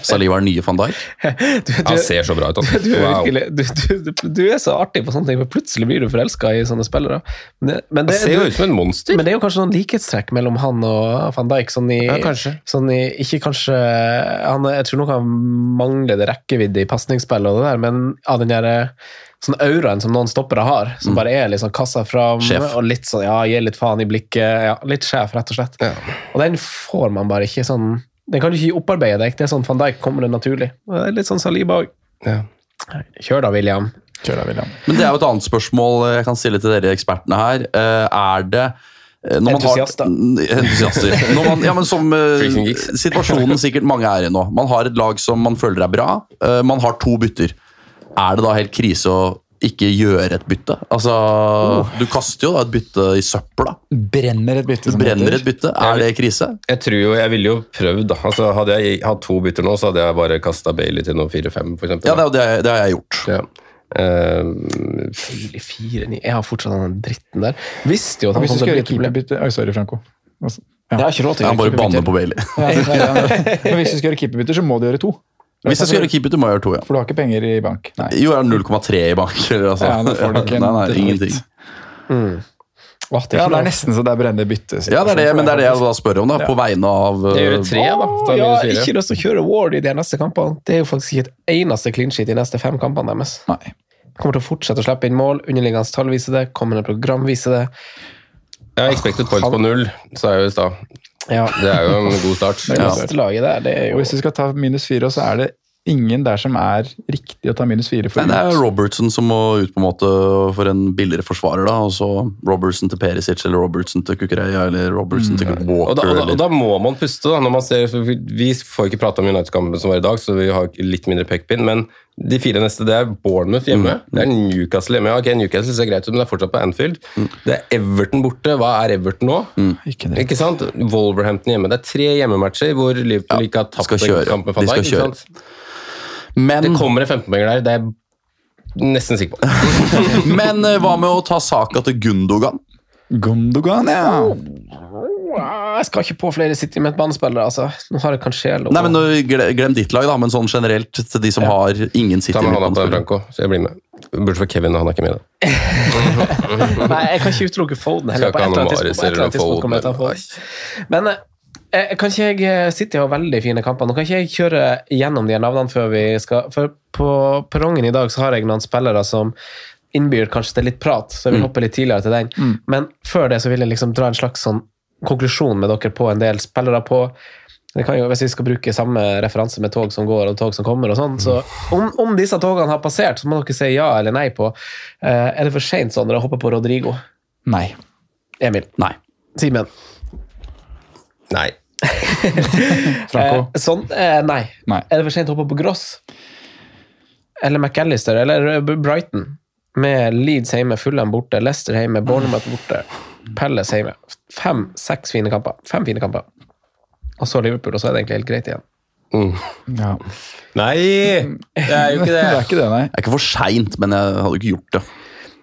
Saliva er nye van Dijk. *laughs* du, du, Han ser så bra ut. Altså. du, er Wow. virkelig, du, du, du, du er så artig på sånne ting, for plutselig blir du forelska i sånne spillere. Men det, men det, ser jo ut som en monster. Men det er jo kanskje noen likhetstrekk mellom han og van Dijk. Sånn i, Ja, kanskje. Sånn i, ikke kanskje han, Jeg tror nok han mangler det rekkevidde i pasningsspillet, og det der, men av den der sånn auraen som noen stoppere har, som bare er sånn kassa fram Sjef. og litt sånn, ja, gir litt faen i blikket. ja, Litt sjef, rett og slett. Ja. Og den får man bare ikke sånn Den kan du ikke opparbeide deg. Det er sånn Van Dijk kommer det naturlig. Det er litt sånn Saliba òg. Ja. Kjør da, William. Kjør da, William. Men det er jo et annet spørsmål jeg kan stille til dere ekspertene her. Eh, Er det eh, når man har- Entusiaster. *laughs* Entusiaster. Når man, ja, men som uh, situasjonen sikkert mange er i nå. Man har et lag som man føler er bra. Uh, Man har to bytter. Er det da helt krise å ikke gjøre et bytte? Altså, Du kaster jo da et bytte i søpla. Brenner et bytte. Som brenner heter. et bytte. Er det krise? Jeg tror jo, jeg ville jo prøvd, da. Altså, hadde jeg hatt to bytter nå, så hadde jeg bare kasta Bailey til noen 4-5, for eksempel. Ja, det, er det, det har jeg gjort. Ja. Eh, Tidlig 4-9. Jeg har fortsatt den dritten der. Visste jo at han Hvis du skulle gjøre keeperbytte Oi, sorry, Franco. Altså, Jeg har ikke råd til å Han gjøre bare banner på Bailey. *laughs* Ja. Men hvis du skal gjøre keeperbytter, så må du gjøre to. Hvis jeg skal gjøre keeper, må jeg gjøre to, ja. For du har ikke penger i bank? Nei. Jo, jeg har 0,3 i bank. Altså. Ja, da får du ikke en *laughs* nei, nei, ingenting. Åh, det er Ja, det er nesten så det er brenne bytte. Ja, det er det, men det er det jeg da spør om, da. På vegne av Det er jo tre, da. da Ja, ikke lyst til å kjøre Ward i de neste kampene. Det er jo faktisk ikke et eneste clean sheet i neste fem kampene deres. Nei. Kommer til å fortsette å slippe inn mål. Underliggende tall viser det. Kommende program viser det. Jeg har expected points på null, sa jeg jo i stad. Ja. Det er jo en god start. *laughs* Det ja. laget der, det er Og hvis du skal ta minus fire, så er det ingen der som er riktig å ta minus fire for. Nei, det er Robertson som må ut på en måte for en billigere forsvarer. da, og så Robertson til Perisic eller Robertson til Kukureya eller Robertson til Og da, og, da, og da må man puste, da. når man ser, vi, vi får ikke prate om United-kampen som var i dag, så vi har litt mindre pekepinn. Men de fire neste det er Bournemouth hjemme, det er Newcastle hjemme. Ok, Newcastle ser greit ut, men det er fortsatt på Anfield. Det er Everton borte. Hva er Everton nå? Ikke det. Ikke sant? Wolverhampton hjemme. Det er tre hjemmematcher hvor Liverpool ikke har tapt en kamp med De Van. Men, Det kommer en 15-poenger der, det er jeg nesten sikker på. *laughs* men eh, hva med å ta saka til Gundogan? Gundogan, ja. Jeg skal ikke på flere City Midtbanespillere, altså. Nå har jeg Cancelo. Nei, men nå, Glem ditt lag, da, men sånn generelt til de som har ingen City Ta med hånda på midtbanespillere. Så jeg blir med. Bortsett fra Kevin, han er ikke med. *laughs* Nei, jeg kan ikke utelukke Foden heller. På et eller annet tidspunkt, et kommer jeg til å få Men eh, kan ikke jeg eh, City har veldig fine kamper. Nå kan ikke jeg kjøre gjennom de her navnene før vi skal For på perrongen i dag så har jeg noen spillere som innbyr kanskje til litt prat, så jeg vil hoppe litt tidligere til den. Men før det så vil jeg liksom dra en slags sånn konklusjon med dere på en del spillere på det kan jo, Hvis vi skal bruke samme referanse med tog som går og tog som kommer, og sånn, så om, om disse togene har passert, så må dere si ja eller nei på Uh, Er det for seint sånn når jeg hopper på Rodrigo? Nei. Emil? Nei. Simen? Nei. *laughs* Franco. Eh, sånn? Eh, nei. Nei. Er det for sent å hoppe på Gross? Eller McAllister? Eller Brighton? Med Leeds hjemme, Fulham borte, Leicester hjemme, Bournemouth borte, Palace hjemme. Fem-seks fine kamper. Fem fine kamper. Og så Liverpool, og så er det egentlig helt greit igjen. Ja. Nei! Det er jo ikke *laughs* Det er ikke det, nei. Det er ikke for seint, men jeg hadde ikke gjort det.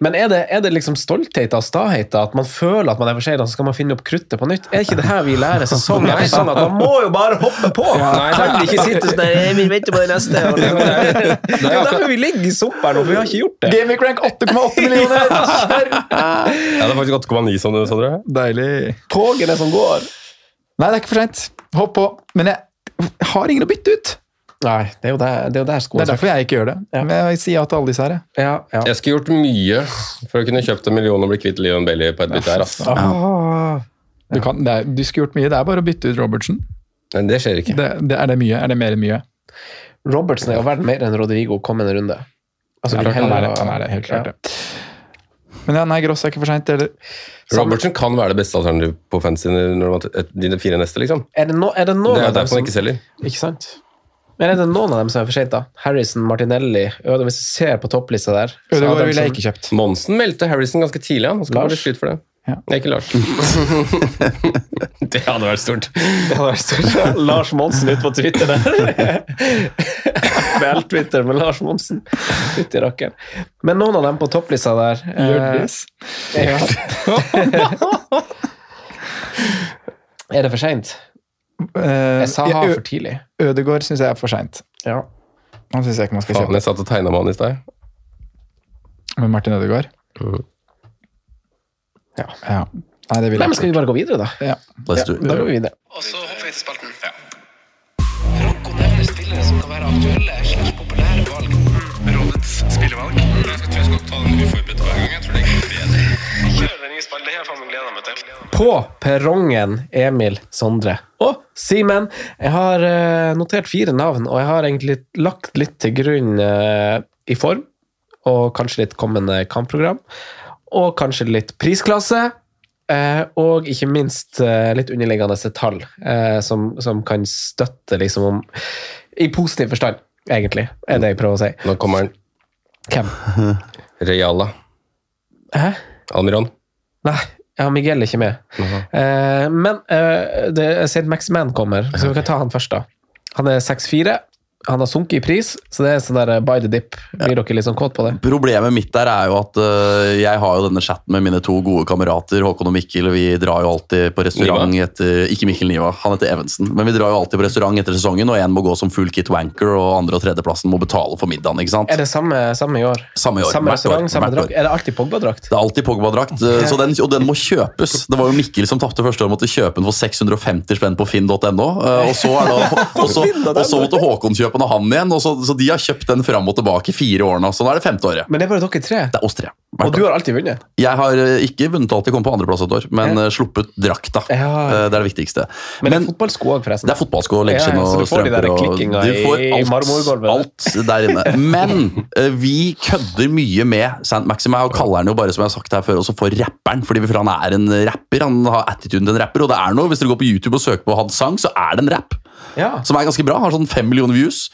Men er det, er det liksom stolthet av stahet at man føler at man er for sein, og så skal man finne opp kruttet på nytt? Er ikke det her vi lærer sesong etter sesong, at man må jo bare hoppe på? Nei, kan ikke sitte sånn der, vi venter på det neste. *laughs* Og det, det er jo derfor vi ligger i sump her nå, for vi har ikke gjort det. Gaming rank 8,8 millioner! *laughs* Ja, det er faktisk 8,9 sånn, Sondre. Deilig. Togene som går. Nei, det er ikke for seint. Hopp på. Men jeg har ingen å bytte ut. Nei, det er jo der, det er jo der Det er derfor jeg ikke gjør det. Ja. Men jeg sier ja til alle disse her. jeg. Ja, ja. Jeg skulle gjort mye for å kunne kjøpt en million og bli kvitt Leon Bailey på et bytte her. Altså. Ah. Du, kan, det er, du skulle gjort mye. Det er bare å bytte ut Robertsen. Men det skjer ikke. Det, det, er det mye? Er det mer enn mye? Robertsen er jo verdt mer enn Rodrigo kom en runde. Altså, Ja, vil han, er det, han er det, helt klart Ja. det. Men ja, nei, Gross er ikke for seint. Robertsen kan være det beste alternativet på fantasy dine fire neste, liksom. Er det, no, er det no, Det er derfor han ikke selger. Ikke sant? Men er det noen av dem som er for sent, da? Harrison, Martinelli Øde, Hvis du ser på topplista der så Ødegaard ville jeg ikke kjøpt. Monsen meldte Harrison ganske tidlig. Han skal Lars? bli for det. Ja. Nei, ikke Lars. *laughs* det hadde vært stort. Det hadde vært stort. Lars Monsen ute på Twitter der. Vel-Twitter *laughs* med Lars Monsen. Fytti rakkeren. Men noen av dem på topplista der eh, Gjørdis. ja. *laughs* Er det for seint? Uh, Jeg sa ha for tidlig. Ødegård syns jeg er for seint. Ja. Han syns jeg ikke man skal Faen, kjøpe. jeg satt og tegna med han i stad. Med Martin Ødegaard? Ja. ja. Nei, det vil Nei, jeg men Skal vi bare gå videre, da? Ja. ja. Da går vi videre. Og så hopper vi til spalten. Franco nevner spillere som kan være aktuelle slags populære valg. Rådets spillevalg. Jeg tror jeg skal ta den uforberedt hver gang. Jeg tror det er bedre. På perrongen, Emil, Sondre og Simen. Jeg har eh, notert fire navn, og jeg har egentlig lagt litt til grunn eh, i form. Og kanskje litt kommende kampprogram. Og kanskje litt prisklasse. eh, og ikke minst litt underliggende tall, som, som kan støtte liksom om I positiv forstand, egentlig, er det jeg prøver å si. Nå kommer han. Hvem? Reala. Hæ? Almiron. Nei, ja, Miguel er ikke med. Eh, men uh, Max Man kommer, så vi kan ta han først. da. Han er 6'4, han har sunket i pris, så det er sånn der by the dip. Blir dere sånn kåt på det? Problemet mitt der er jo at uh, jeg har jo denne chatten med mine to gode kamerater, Håkon og Mikkel, og vi drar jo alltid på restaurant Niva? etter Ikke Mikkel Niva, han heter Evensen. Men vi drar jo alltid på restaurant etter sesongen, og én må gå som full kit wanker, og andre- og tredjeplassen må betale for middagen. ikke sant? Er det samme, samme i år? Samme år, Samme restaurant, år, samme drakt? Er det alltid Pogba-drakt? Det er alltid Pogba-drakt, øh, den, og den må kjøpes. Det var jo Mikkel som tapte første år, måtte kjøpe den for 650 spenn på finn.no. uh, Og så, er det, *laughs* og så, og så måtte Håkon kjøpe av han igjen, og så, så de har kjøpt den fram og tilbake i fire år nå. Så nå er det femte året. Men det er bare dere tre? Det er oss tre. Og du har alltid vunnet? Jeg har øh, ikke vunnet alltid, kom på andreplass et år, men ja. sluppet drakta. Ja. Øh, Det er det viktigste. Men det er fotballsko òg, forresten. Det er fotballsko, leggskinn Ja, og du får de der strømper. du får i alt, marmorgulvet. Alt der inne. Men eh, vi kødder mye med St. Maxima og kaller han jo bare som jeg har sagt her før, også for rapperen. fordi for han er en rapper, han har attituden til en rapper. Og det er noe, hvis dere går på YouTube og søker på hans sang, så er det en rap. Ja. Som er ganske bra. Har sånn fem millioner views.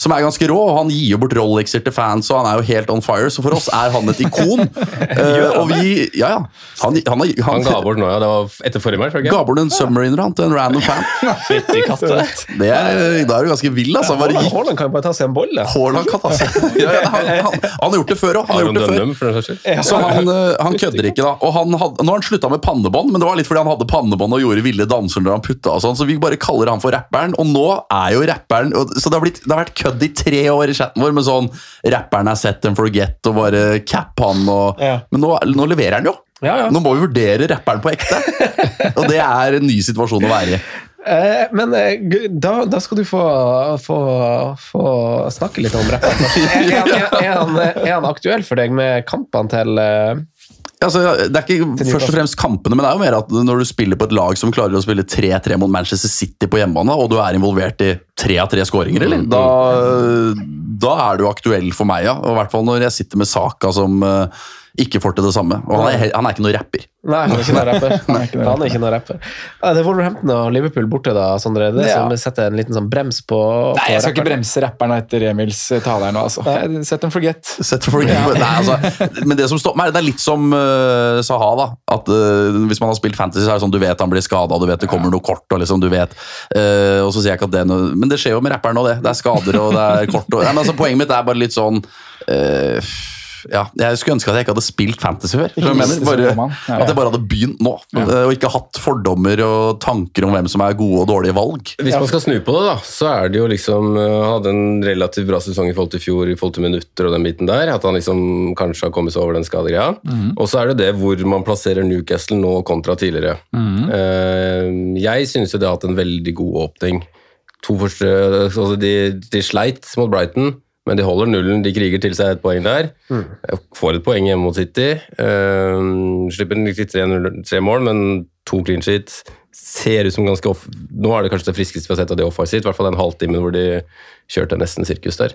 Som er ganske rå. og Han gir jo bort Rolexer til fans, og han er jo helt on fire. Så for oss er han et ikon. *laughs* Eh, og vi Ja, ja. Han, han, han, Han ga bort nå, ja. Det var etter forrige match, var det Ga ikke? bort en submariner han, til en random fan. *laughs* Fytti katte. *laughs* Det er, da er du ganske vill, altså. Bare gikk Haaland kan jo bare ta seg en bolle. Haaland kan ta seg ja, ja, han, han, han har gjort det før òg. Han har Aron gjort det før. Dønnum, for den saks skyld. Så han, eh, han kødder ikke, da. Og han hadde, nå har han slutta med pannebånd, men det var litt fordi han hadde pannebånd og gjorde ville danser når han putta og sånn, så vi bare kaller han for rapperen. Og nå er jo rapperen og, Så det har, blitt, det har vært kødd i tre år i chatten vår med sånn Rapperen er set and forget og bare cap han og Ja. Men nå, nå leverer han jo. Ja, ja. Nå må vi vurdere rapperen på ekte. *laughs* og det er en ny situasjon å være i. Eh, men eh, da, da skal du få, få, få snakke litt om rapperen. *laughs* Er, er, er, er, han, aktuell for deg med kampene til eh, Altså, det er ikke først og fremst kampene, men det er jo mer at når du spiller på et lag som klarer å spille 3-3 mot Manchester City på hjemmebane, og du er involvert i tre av tre skåringer, eller? Da, da er du aktuell for meg, ja. Og I hvert fall når jeg sitter med Saka som eh, ikke får til det samme. Og han er, han er ikke noe rapper. Nei, han er ikke noe rapper. Nei, *laughs* ikke. Han er ikke noe rapper. Ja, det er Wolverhampton og Liverpool borte, da, Sondre. Det Ja. som setter en liten sånn brems på, på Nei, jeg skal ikke bremse rapperen etter Emils taler tale her nå, altså. Jeg- Set them forget. Set for Nei, altså, men det som står meg, det er litt som uh, Saha. da, at uh, Hvis man har spilt fantasy, så er det sånn du vet han blir skada, du vet det kommer noe kort. og liksom du vet, uh, og så sier jeg ikke at det er noe, Men det skjer jo med rapperen òg, det. Det er skader og det er kort. Og, nei, men altså, Poenget mitt er bare litt sånn eh, ja, Jeg skulle ønske at jeg ikke hadde spilt fantasy før. jeg mener? Bare, at jeg bare hadde begynt nå, eh, og ikke hatt fordommer og tanker om hvem som er gode og dårlige valg. Hvis man skal snu på det, da, så er det jo liksom Han hadde en relativt bra sesong i forhold til fjor, i forhold til minutter og den biten der. At han liksom kanskje har kommet seg over den skadegreia. Og så er det det hvor man plasserer Newcastle nå kontra tidligere. Mm. jeg syns jo det har hatt en veldig god åpning. To første, altså de, de sleit mot Brighton, men de holder nullen. De kriger til seg et poeng der. Får et poeng hjemme mot City. Uh, slipper ikke tre, tre mål, men to clean sheet. Ser ut som ganske off Nå er det kanskje det friskeste vi har sett av de offensivt. I hvert fall den halvtimen hvor de kjørte nesten sirkus der.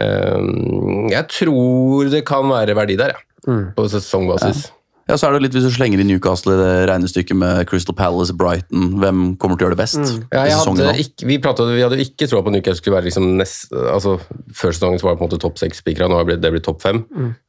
Eh, jeg tror det kan være verdi der, ja. På sesongbasis. Ja, så er det litt Hvis du slenger i Newcastle i det regnestykket med Crystal Palace, Brighton, hvem kommer til å gjøre det best? Ja, jeg sesongen hadde ikke, vi, pratet, vi hadde ikke troa på at Newcastle skulle være liksom nest, altså, Før sesongen var det på en måte topp seks spikere, nå har det blitt- topp fem.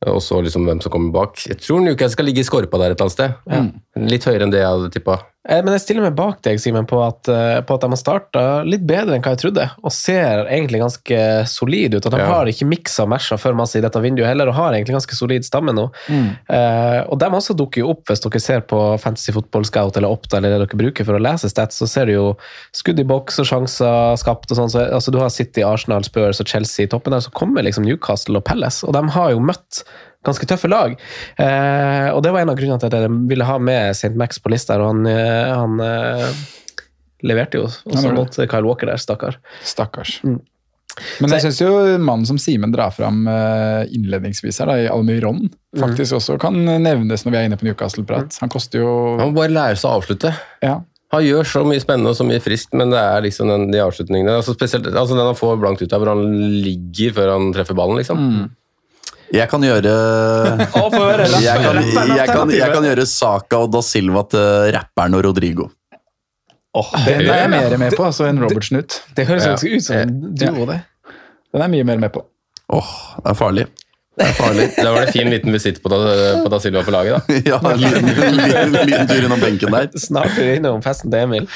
Og så liksom hvem som kommer bak. Jeg tror Newcastle skal ligge i skorpa der et eller annet sted. Litt høyere enn det jeg hadde tippa. Eh, Men jeg stiller meg bak deg, Simen, på, at, eh, på at de har starta litt bedre enn hva jeg trodde, og ser egentlig ganske solide ut. Og de Ja. har ikke miksa og matcha for masse i dette vinduet heller, og har egentlig ganske solid stamme nå. Eh, og de også dukker jo opp, hvis dere ser på Fantasy Football Scout eller Opta, eller det dere bruker for å lese stats, så ser du jo skudd i boks og sjanser skapt og sånn. Så, altså, du har City, Arsenal, Spurs og Chelsea i toppen der, så kommer liksom Newcastle og Palace, og de har jo møtt ganske tøffe lag. Eh, og det var en av grunnene til at jeg ville ha med St. Max på lista, og han, eh, han eh, leverte jo også mot Kyle Walker der, stakkar. Stakkars. Mm. Men jeg syns jo mannen som Simen drar fram eh, innledningsvis her, da, i Almyron, faktisk også kan nevnes når vi er inne på Newcastle-prat. Han koster jo Han må bare lære seg å avslutte. ja. Han gjør så mye spennende og så mye friskt, men det er liksom den, de avslutningene altså Spesielt altså den han får blankt ut av, hvor han ligger før han treffer ballen, liksom. Jeg kan gjøre jeg, kan, jeg, kan, jeg kan gjøre Saka og Da Silva til rapperen og Rodrigo. Den er jeg mer med på altså, enn Robert Snutt. Det høres Ja. ut som en duo, det. Den er jeg mye mer med på. Åh, det er farlig. Det er farlig. *laughs* Da var det fin liten visitt på, på da Silva på laget, da. *laughs* Ja, en liten, liten, liten tur innom benken der. Snart er vi innom festen til Emil.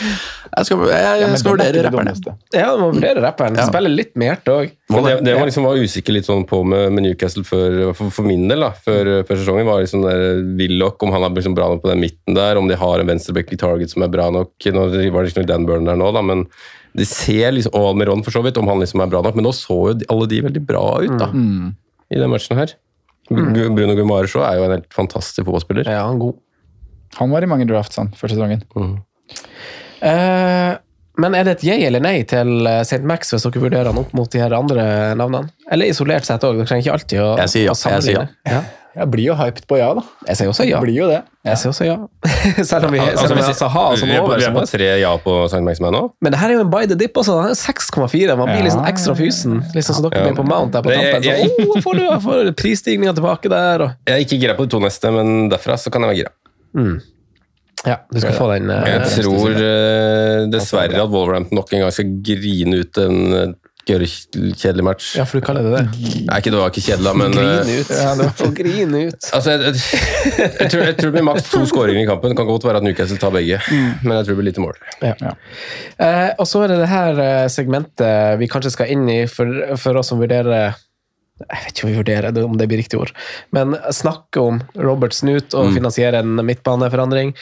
Jeg skal, jeg, jeg skal vurdere rapperen. Ja, du må vurdere rapperen. Ja. Spille litt med hjertet òg. Det, det var liksom var usikker litt sånn på med, med Newcastle før, for, for min del, da, før, før sesongen, var liksom der Willoch, om han er liksom bra nok på den midten der, om de har en venstreback i target som er bra nok. Nå var det ikke noe Dan Burner der nå, da, men de ser liksom, og Almiron for så vidt, om han liksom er bra nok, men nå så jo alle de veldig bra ut da, i den matchen her. Mm. Bruno Gumares er jo en helt fantastisk fotballspiller. Ja, han god. Han var i mange drafts han, før sesongen. Eh, men er det et ja eller nei til eh, St. Max hvis dere vurderer han opp mot de her andre navnene? Eller isolert sett òg? Dere trenger ikke alltid å, Jeg sier ja, jeg sier ja. Jeg blir jo hyped på ja, da. Jeg sier også ja. Jeg blir jo det. Jeg sier også ja. *laughs* selv om vi, Altså, selv om vi har Saha som vi er over. vi er på tre ja på St. Max med nå. Men det her er jo en by the dip også. Han er 6,4. Man blir Ja. liksom ekstra fysen. Liksom som dere Ja. blir på Mount der på tampen. Så, oh, får du får prisstigninga tilbake der, og Jeg er ikke gira på de to neste, men derfra så kan jeg være gira. Ja, du skal få den. Uh, Jeg tror uh, dessverre at Wolverhampton nok en gang skal grine ut en kjedelig match. Ja, for du kaller det det. Nei, ikke det var ikke kjedelig, men eh, Grine ut. Ja, det var grine ut. Altså, jeg, jeg, jeg, tror, jeg tror det blir maks to skåringer i kampen. Det kan godt være at Newcastle tar begge, men jeg tror det blir lite mål. Eh, og så er det det her eh, segmentet vi kanskje skal inn i for, for oss som vurderer jeg vet ikke om vi vurderer det, om det blir riktig ord, men snakke om Robert Snut og finansiere en midtbaneforandring.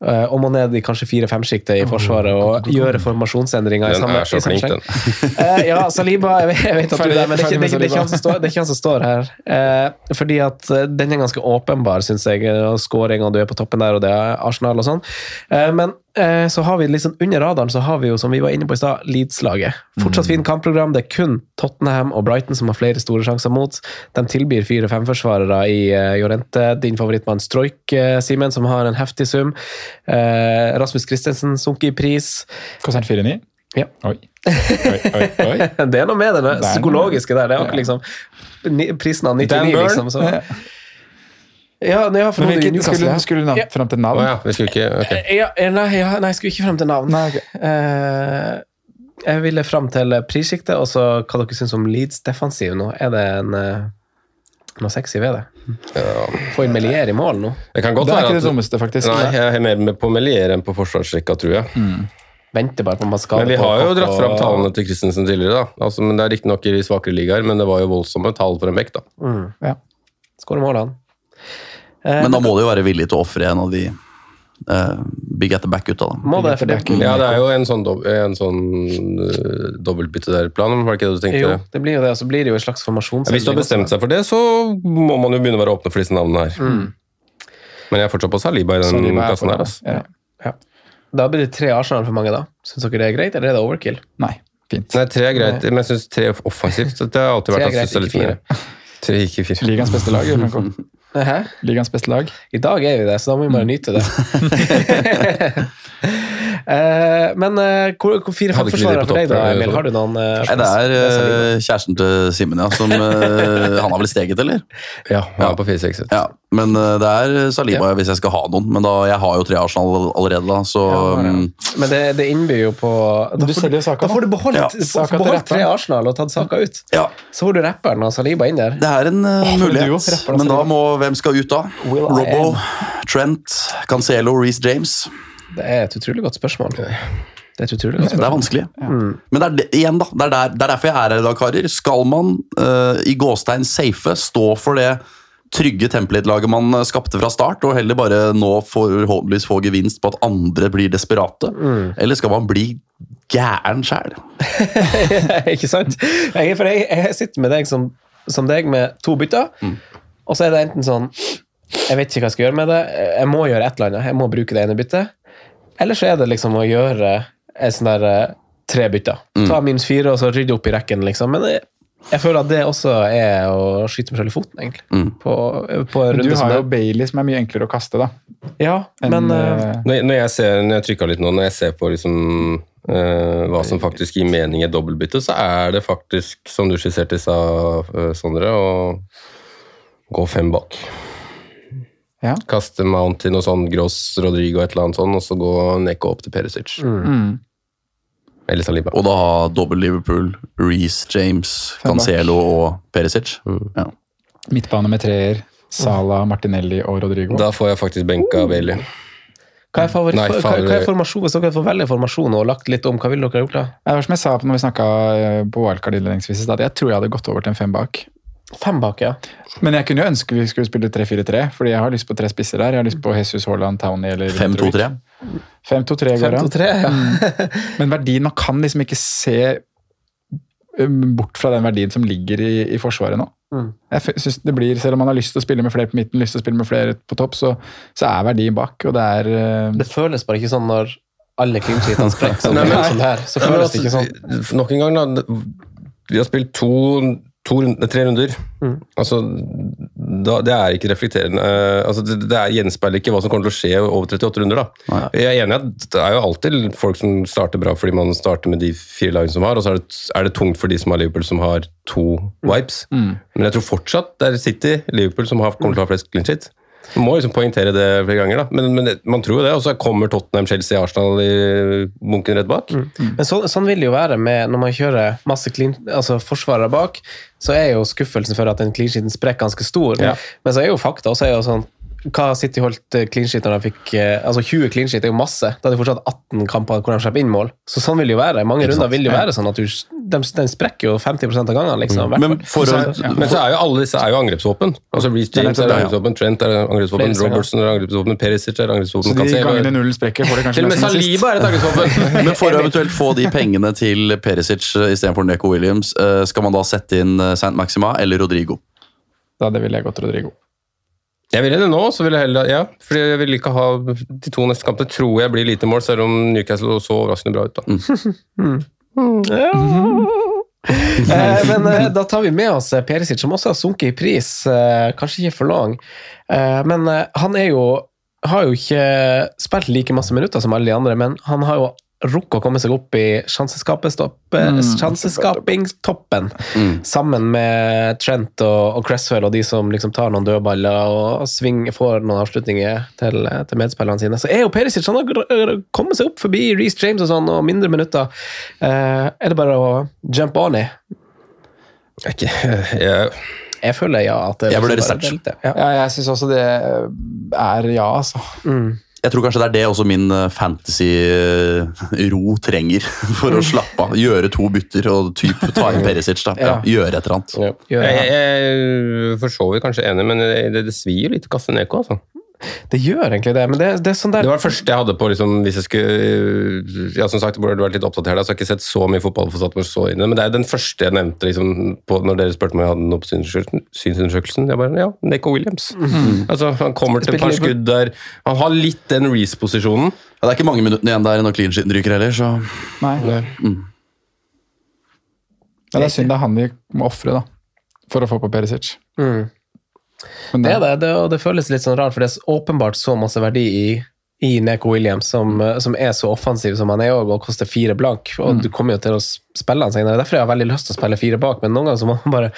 Om og må ned i kanskje fire-fem-sjiktet i Forsvaret og gjøre formasjonsendringer. i Den er så flink, den. uh, *laughs* ja, Saliba, jeg vet, jeg vet at du er der, men det er, ikke, det, er det, er står, det er ikke han som står her. Uh, fordi at den er ganske åpenbar, syns jeg. og Skåring, og du er på toppen der, og det er Arsenal og sånn. Men så har vi liksom under radaren så har vi jo, som vi var inne på i stad, Leeds-laget. Fortsatt fint kampprogram. Det er kun Tottenham og Brighton som har flere store sjanser mot. De tilbyr fire-fem-forsvarere i uh, Jorente. Din favorittmann Stroik, eh, Simen, som har en heftig sum. Eh, Rasmus Christensen sunket i pris. Konsert 4-9? Ja. Oi. Oi, oi, oi. *laughs* Det er noe med det, det psykologiske der. Det er akkurat liksom prisen av 99, liksom. Så. *laughs* Ja, nei, ja, for Men hvilket, skulle, ja. skulle du navn, Ja. fram til navn? Oh, ja, vi skulle ikke okay. Ja, eh, nei, ja, nei, jeg skulle ikke frem til navn. Nei, okay. uh, jeg ville frem til prissjiktet, og så hva dere syns om Leeds defensiv nå. Er det en, eh, noe sexy ved det? Få inn Melier i mål nå? Det kan godt Det er være ikke det at dummeste, faktisk. Nei, jeg er mer med på Melier enn på forsvarsrekka, tror jeg. Venter bare på om Men vi på har jo dratt fram og- tallene til Christensen tidligere, da. Altså, men Det er riktignok i svakere ligaer, men det var jo voldsomme tall for en bekk, da. Mm. Ja. Skårer mål, han. Eh, Men da må du jo være villig til å ofre en av de uh, big at the back-gutta. må det, for det, Ja, det er jo en sånn, dob en sånn uh, dobbeltbytte der-plan, var det ikke det du tenkte? jo, det blir jo det, og så blir det jo en slags formasjon. Hvis du har bestemt seg for det, så må man jo begynne å være åpne for disse navnene her. Mm. Men jeg er fortsatt på Saliba i den plassen er her. Altså. Ja. Ja. Da blir det tre Arsenal for mange, da. Syns dere det er greit, eller er det overkill? Nei, fint. Nei, tre er greit, men jeg syns tre offensivt det har alltid er vært greit, jeg synes det er litt ikke mer. Tre, ikke fire. Ligaens beste lag? *laughs* Ligaens beste lag. I dag er vi det, så da må vi bare nyte det. *laughs* *laughs* Eh, men eh, hvor, fire det forsvarere for deg, da, Emil? Har du noen eh, Nei, det er eh, kjæresten til Simen, ja. Som, eh, han har vel steget, eller? Ja, han er på 4-6. Ja, men eh, det er Saliba hvis jeg skal ha noen. Men da, jeg har jo tre Arsenal allerede, da, så ja, Men det, det innbyr jo på Da Du får, selger jo Saka da får du beholdt, Ja, beholdt tre. Arsenal og tatt Saka ut. ja. Så får du rapperen og Saliba inn der. Det er en uh, mulighet. jo, Men da må hvem skal ut, da? Will Robbo. Trent, Cancelo, Reece James. Det er et utrolig godt spørsmål. Det er utrolig godt Det er vanskelig. Men det er, det, igjen da, det, er der, det er derfor jeg er her i dag, karer. Skal man uh, i gåstein safe stå for det trygge template-laget man eh, skapte fra start, og heller bare nå forhåpentligvis få gevinst på at andre blir desperate? Eller skal man bli gæren sjæl? *laughs* ikke sant? Jeg, for jeg, jeg sitter med deg som, som deg med to bytter, og så er det enten sånn Jeg vet ikke hva jeg skal gjøre med det. Jeg må gjøre et eller annet. Jeg må bruke det ene byttet. Eller så er det liksom å gjøre et sånn der eh, tre bytter. Ta minus fire og så rydde opp i rekken, liksom. Men jeg, jeg føler at det også er å skyte meg selv i foten, egentlig. På, på en runde du har jo. Bailey, som er mye enklere å kaste, da. Ja, enn, men eh, eh, Når, når jeg ser, når jeg trykka litt nå, når jeg ser på liksom, Uh, hva som faktisk gir mening i dobbeltbytte, så er det faktisk, som du skisserte i stad, eh, Sondre, å gå fem bak. Ja. Kaste Mount til noe sånn Gross, Rodrigo et eller annet sånn, og så gå Neko opp til Perisic. Mm. Eller Saliba. Og da ha dobbel Liverpool, Reece James, Cancelo og Perisic. Ja. Midtbane med treer. Sala, Martinelli og Rodrigo. Da får jeg faktisk benka Bailey. Hva er, favoritt, Nei, hva, hva er formasjon, Hvis dere får velge formasjon og lagt litt om, hva ville dere gjort da? Det var som jeg sa når vi snakka på wildcard innledningsvis, at jeg tror jeg hadde gått over til en fem bak. Fem bak, ja. Men jeg kunne jo ønske vi skulle spille 3-4-3, fordi jeg har lyst på tre spisser der. Jeg har lyst på Jesus Haaland, Townie eller 5-2-3. 5-2-3 går an. 5-2-3, ja. Men verdien, man kan liksom ikke se um, bort fra den verdien som ligger i, i Forsvaret nå. Mm. Jeg synes det blir, Selv om man har lyst til å spille med flere på midten, lyst til å spille med flere på topp, så, så er verdien bak. Og det er uh, Det føles bare ikke sånn når alle clean sprekker sånn, *laughs* Nei, men- sånn her. Så føles det ikke altså, sånn. Nok en gang, da. Vi har spilt to, to runder, tre runder. Mm. Altså, da, det er ikke reflekterende. eh, Altså, det, det er gjenspeiler ikke hva som kommer til å skje over 38 runder. da. Jeg er enig at det er jo alltid folk som starter bra fordi man starter med de fire lagene som har, og så er det, er det tungt for de som har Liverpool som har to wipes. Mm. Men jeg tror fortsatt det er City, Liverpool, som har, kommer til å ha flest clean shit. Man må liksom poengtere det flere ganger, da. Men, men man tror jo det. Og så kommer Tottenham, Chelsea, Arsenal i bunken rett bak. Men så, sånn vil det jo være med når man kjører masse clean, altså forsvarere bak, så er jo skuffelsen for at den clean sheeten sprekker ganske stor. Ja. Men så er jo fakta også er jo sånn hva City holdt eh, clean sheet når de fikk eh, altså 20 clean sheet er jo masse. Da er det fortsatt 18 kamper hvor de slipper inn mål. Så sånn vil det jo være. Mange runder vil det jo være sånn at du, de, den sprekker jo 50 av gangene. liksom. Mm. Men, for Så- men så er jo alle disse er jo angrepsvåpen. Altså Reece James er angrepsvåpen, Trent er angrepsvåpen. Robertson er angrepsvåpen, Perisic er Så de Cancelo gangene nullen sprekker, får de kanskje Til og med. Saliba er et angrepsvåpen. *laughs* Men for å eventuelt få de pengene til Perisic eh, istedenfor Neko Williams, eh, skal man da sette inn eh, Saint Maxima eller Rodrigo? Da det ville jeg gått Rodrigo. Jeg ville det nå, så vil jeg heller Ja, fordi jeg vil ikke ha de to neste kampene. Tror jeg blir lite mål, selv om Newcastle så overraskende bra ut. da. *laughs* *laughs* Eh, men eh, da tar vi med oss eh, Perisic, som også har sunket i pris. Kanskje ikke for lang, eh, men han er jo har jo ikke spilt like masse minutter som alle de andre, men han har jo rukket å komme seg opp i eh, Mm. sjanseskapingstoppen, Mm. sammen med Trent og, og Cresswell og de som liksom tar noen dødballer og sving, får noen avslutninger til, til medspillerne sine. Så er jo Perisic han har kommet seg opp forbi Reece James og sånn, og mindre minutter. Eh, er det bare å jump on i? Ikke- *laughs* jeg, Jeg føler ja. at det Jeg vurderer Serge. Ja. Ja, jeg syns også det er ja, altså. Mm. Jeg tror kanskje det er det også min eh, fantasy-ro trenger *laughs* for å slappe av. Gjøre to bytter og type ta inn *laughs* Perisic. da. Ja, gjøre et eller annet. ja. Jeg, jeg, jeg for så vidt kanskje enig, men det, det svir jo litt å kaste Neko. altså. Det gjør egentlig det, men det, det er sånn der Det var det første jeg hadde på liksom, hvis jeg skulle Ja, som sagt, burde vært litt oppdatert, så jeg har ikke sett så mye fotball for å så inne, men det er den første jeg nevnte liksom, på, når dere spurte om jeg hadde noe på synsundersøkelsen. Jeg bare, ja, Neko Williams. Altså, Han kommer til et par skudd der. Han har litt den Reece-posisjonen. Ja, det er ikke mange minuttene igjen der når clean sheeten ryker heller, så Nei. Men det er synd det er han vi må ofre, da. For å få på Perisic. mm. Men Det er det, det, og det føles litt sånn rart, for det er åpenbart så masse verdi i, i Neko Williams, som, som er så offensiv som han er òg, og koster fire blank. Og du kommer jo til å spille han senere. Derfor har jeg veldig lyst til å spille fire bak, men noen ganger så må man bare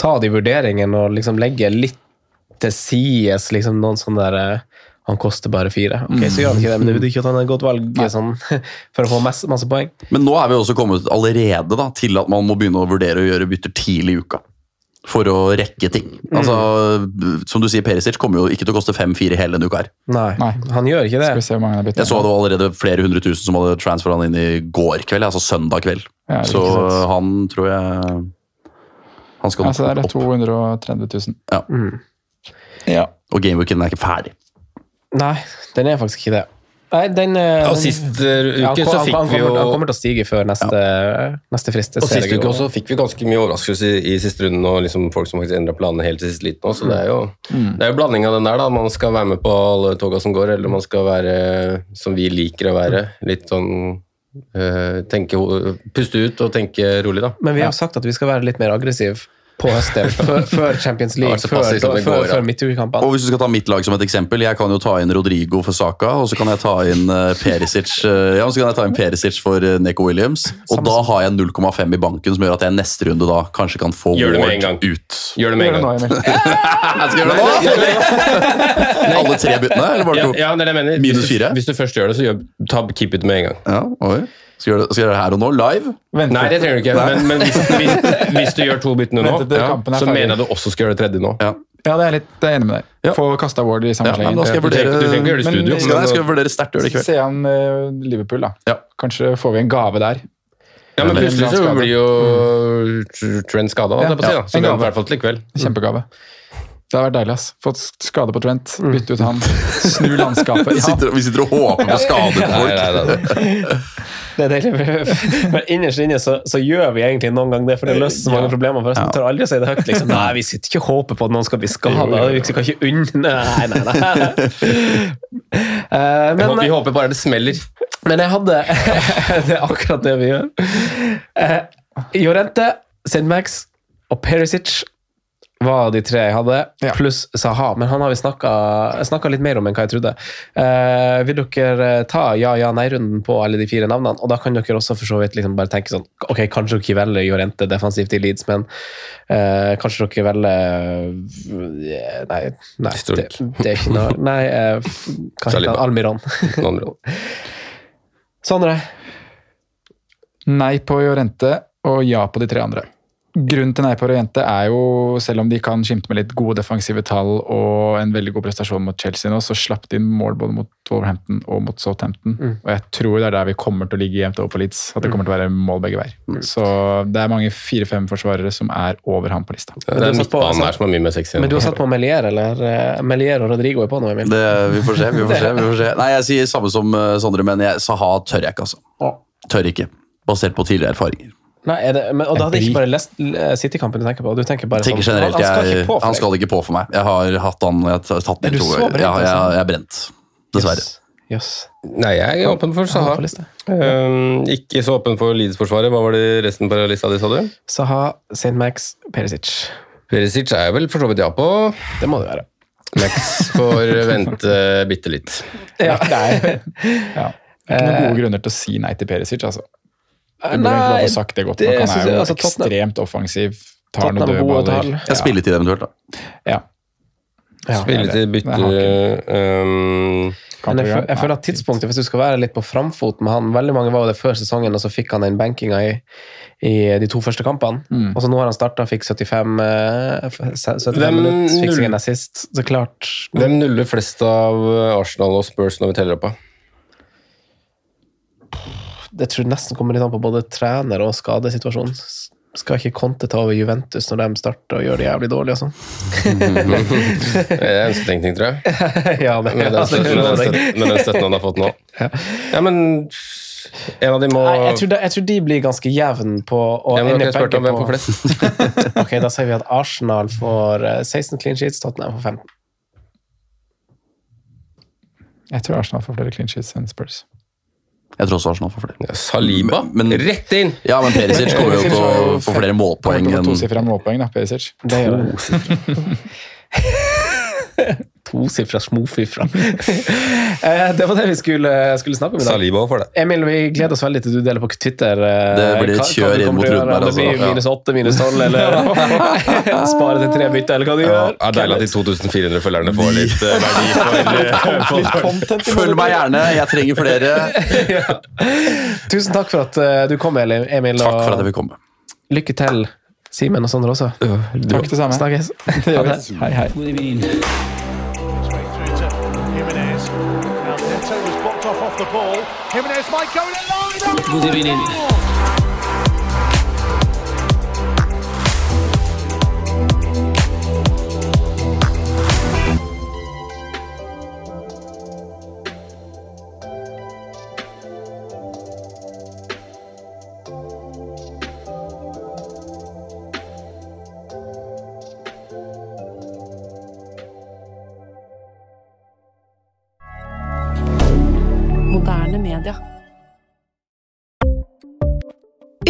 ta de vurderingene og liksom legge litt til sides liksom noen sånne der eh, han koster bare fire. Ok, Så gjør han ikke det, men det betyr ikke at han er et godt valg sånn, *laughs* for å få masse, masse poeng. Men nå er vi også kommet allerede da, til at man må begynne å vurdere å gjøre bytter tidlig i uka. For å rekke ting. Altså, Som du sier, Perisic kommer jo ikke til å koste fem-fire hele denne uka. her. Nei, Nei. han gjør ikke det. Skal vi se hvor mange han har byttet. Jeg så det var allerede flere hundre tusen som hadde transfera han inn i går kveld, altså søndag kveld. Ja, Så sant. han tror jeg Han skal Ja, så det er det 230 000. Ja. Mm. Ja. Og gamebooken er ikke ferdig. Nei, den er faktisk ikke det. Nei, den eh, Og sist uh, uke Ja, så fikk han, vi jo kommer, han kommer til å stige før neste, neste frist. Og sist uke også fikk vi ganske mye overraskelse i, i siste runden, og liksom folk som faktisk endra planene helt til siste liten også, så det er jo det er jo blanding av den der, da. Man skal være med på alle toga som går, eller man skal være som vi liker å være. Litt sånn eh, tenke, Puste ut og tenke rolig, da. Men vi har sagt at vi skal være litt mer aggressiv på høsten, *laughs* før, før Champions League, før, før, går, før midtukekampene. Og hvis du skal ta mitt lag som et eksempel, jeg kan jo ta inn Rodrigo for Saka, og så kan jeg ta inn eh, Perisic eh, Ja, så kan jeg ta inn Perisic for eh, Neko Williams. Og da har jeg 0,5 i banken, som gjør at jeg neste runde da kanskje kan få Gjør det med en Ward gang. ut. Gjør det med en gang. *laughs* Skal gjøre det nå? Alle tre byttene, eller Ja, bare to? ja, det er det jeg mener. Minus Hvis du- fire? Hvis du først gjør det, så gjør, ta keep it med en gang. Ja, oi. Skal jeg gjøre det- skal gjøre det her og nå, live? Nei, det trenger du ikke. Men, men hvis, hvis, hvis du gjør to byttene nå, ja, er så mener jeg du også skal gjøre det tredje nå. Ja. Ja, det er jeg litt enig med deg. Få kasta Ward i samme Ja, slengen. da skal jeg Du trenger- vurdere du trenger ikke gjøre det i Men- skal, jeg vurdere sterkt å gjøre det i kveld. Se an uh, Liverpool, da. Ja. Kanskje får vi en gave der. Ja, men plutselig så blir jo Tr- Trent skada, Ja, ja, da. Så en det gave. er i hvert fall til i kveld. Kjempegave. Det hadde vært deilig. ass. Fått skade på Trent, bytte ut han, snu landskapet. *laughs* Vi Ja. sitter, vi sitter og håper på skader på *laughs* folk. nei, nei, nei. *laughs* Det er deilig. Men innerst inne så, så gjør vi egentlig noen gang det, for det løser så mange problemer. Forresten ja. tør aldri å si det høyt. Liksom. Nei, vi sitter ikke og håper på at noen skal bli skada. Vi kan ikke unne Nei, nei, nei. Uh, Vi håper- Vi men, håper bare det smeller. men jeg hadde Det er akkurat det vi gjør. Uh, Jorente, St. Og Perisic var de tre jeg hadde, Ja. pluss Saha. Men han har vi snakka litt mer om enn hva jeg trodde. Eh, vil dere ta ja, ja, nei-runden på alle de fire navnene? Og da kan dere også for så vidt liksom bare tenke sånn Ok, kanskje dere velger Jorente defensivt i Leeds, men eh, kanskje dere velger eh, Nei, nei det, det er ikke noe Nei, eh, hva heter han? Almiron. Sondre? Nei på Jorente og ja på de tre andre. Grunnen til nei og Jente er jo, selv om de kan skimte med litt gode defensive tall og en veldig god prestasjon mot Chelsea nå, så slapp de inn mål både mot Wolverhampton og mot Southampton. Mm. Og jeg tror det er der vi kommer til å ligge jevnt over på Leeds. At det kommer til å være mål begge veier. Så det er mange fire-fem forsvarere som er over ham på lista. Det er midtbanen her som er mye mer sexy. Men du har satt på Melier, eller? eh, Melier og Rodrigo er på nå, Emil? Det, vi får se, vi får se. vi får se. *laughs* Nei, Jeg sier samme som eh, Sondre, men jeg, Saha tør jeg ikke, altså. Tør ikke. Basert på tidligere erfaringer. Nei, er det, men, og da hadde jeg ikke bare Lest- eh, City-kampen du tenker på? Du tenker bare tenker sånn, generelt, han, han skal jeg, ikke på han skal ikke på for meg. Jeg har hatt han jeg har tatt den to ganger. Ja, jeg, altså? jeg er brent. Dessverre. Yes. Yes. Nei, jeg er åpen for Saha. Um, ikke så åpen for Leeds-forsvaret. Hva var det resten på lista di, sa du? Saha, St. Max, Perisic. Perisic er jeg vel for så vidt ja på. Det må det være. Max får *laughs* vente bitte litt. *laughs* Ja. Ja. Det er ikke noen gode grunner til å si nei til Perisic, altså. Burde egentlig Nei, sagt det godt. det nok. Han er jo altså, ekstremt offensiv. Tar noen døde baller. dødballer. Spilletid eventuelt, da. Ja. Ja. Spilletid, bytte um, Men jeg, jeg føler at tidspunktet, hvis du skal være litt på framfot med han Veldig mange var jo det før sesongen, og så fikk han den benkinga i, i de to første kampene. Mm. Og så nå har han starta, fikk 75, eh, 75 minutter, fikk seg en assist. Så klart Hvem nuller flest av Arsenal og Spurs når vi teller opp? da? Det tror jeg nesten kommer litt an på både trener og skadesituasjon. Skal ikke Conte ta over Juventus når de starter og gjør det jævlig dårlig og sånn? Det er en stengning, tror jeg. *laughs* ja, det, Med den støtten, med den støtten, med den støtten han har fått nå. Ja, men en av de må Nei, jeg, tror de, jeg tror de blir ganske jevne på å ja, men ende om begge hvem på flest. *laughs* Ok, Da sier vi at Arsenal får eh, 16 clean sheets, Tottenham får 15. Jeg tror Arsenal får flere clean sheets enn Spurs. Jeg tror også Arsenal får flere. Saliba, Men- men- rett inn! Ja, men Perisic kommer jo til å få flere målpoeng enn tosifra målpoeng, da, Perisic. Det gjør det. Tosifra, smofifra. *laughs* Eh, det var det vi skulle, skulle snakke om i dag. Saliba får det. Emil, vi gleder oss veldig til du deler på Twitter. eh, Det blir et kjør inn mot runden her, Om det blir altså. Minus åtte, minus tolv, eller *laughs* spare til tre bytter, eller hva du Ja, gjør. det er deilig at de 2400 følgerne får litt eh, verdi *laughs* for, for Følg meg gjerne, jeg trenger flere. ja. Tusen takk for at eh, du kom, Emil. Emil. Takk for at og jeg fikk komme. lykke til, Simen og Sondre også. Takk det samme. Snakkes. Det gjør vi. Hei, hei. The ball. Jimenez might go in line. Moderne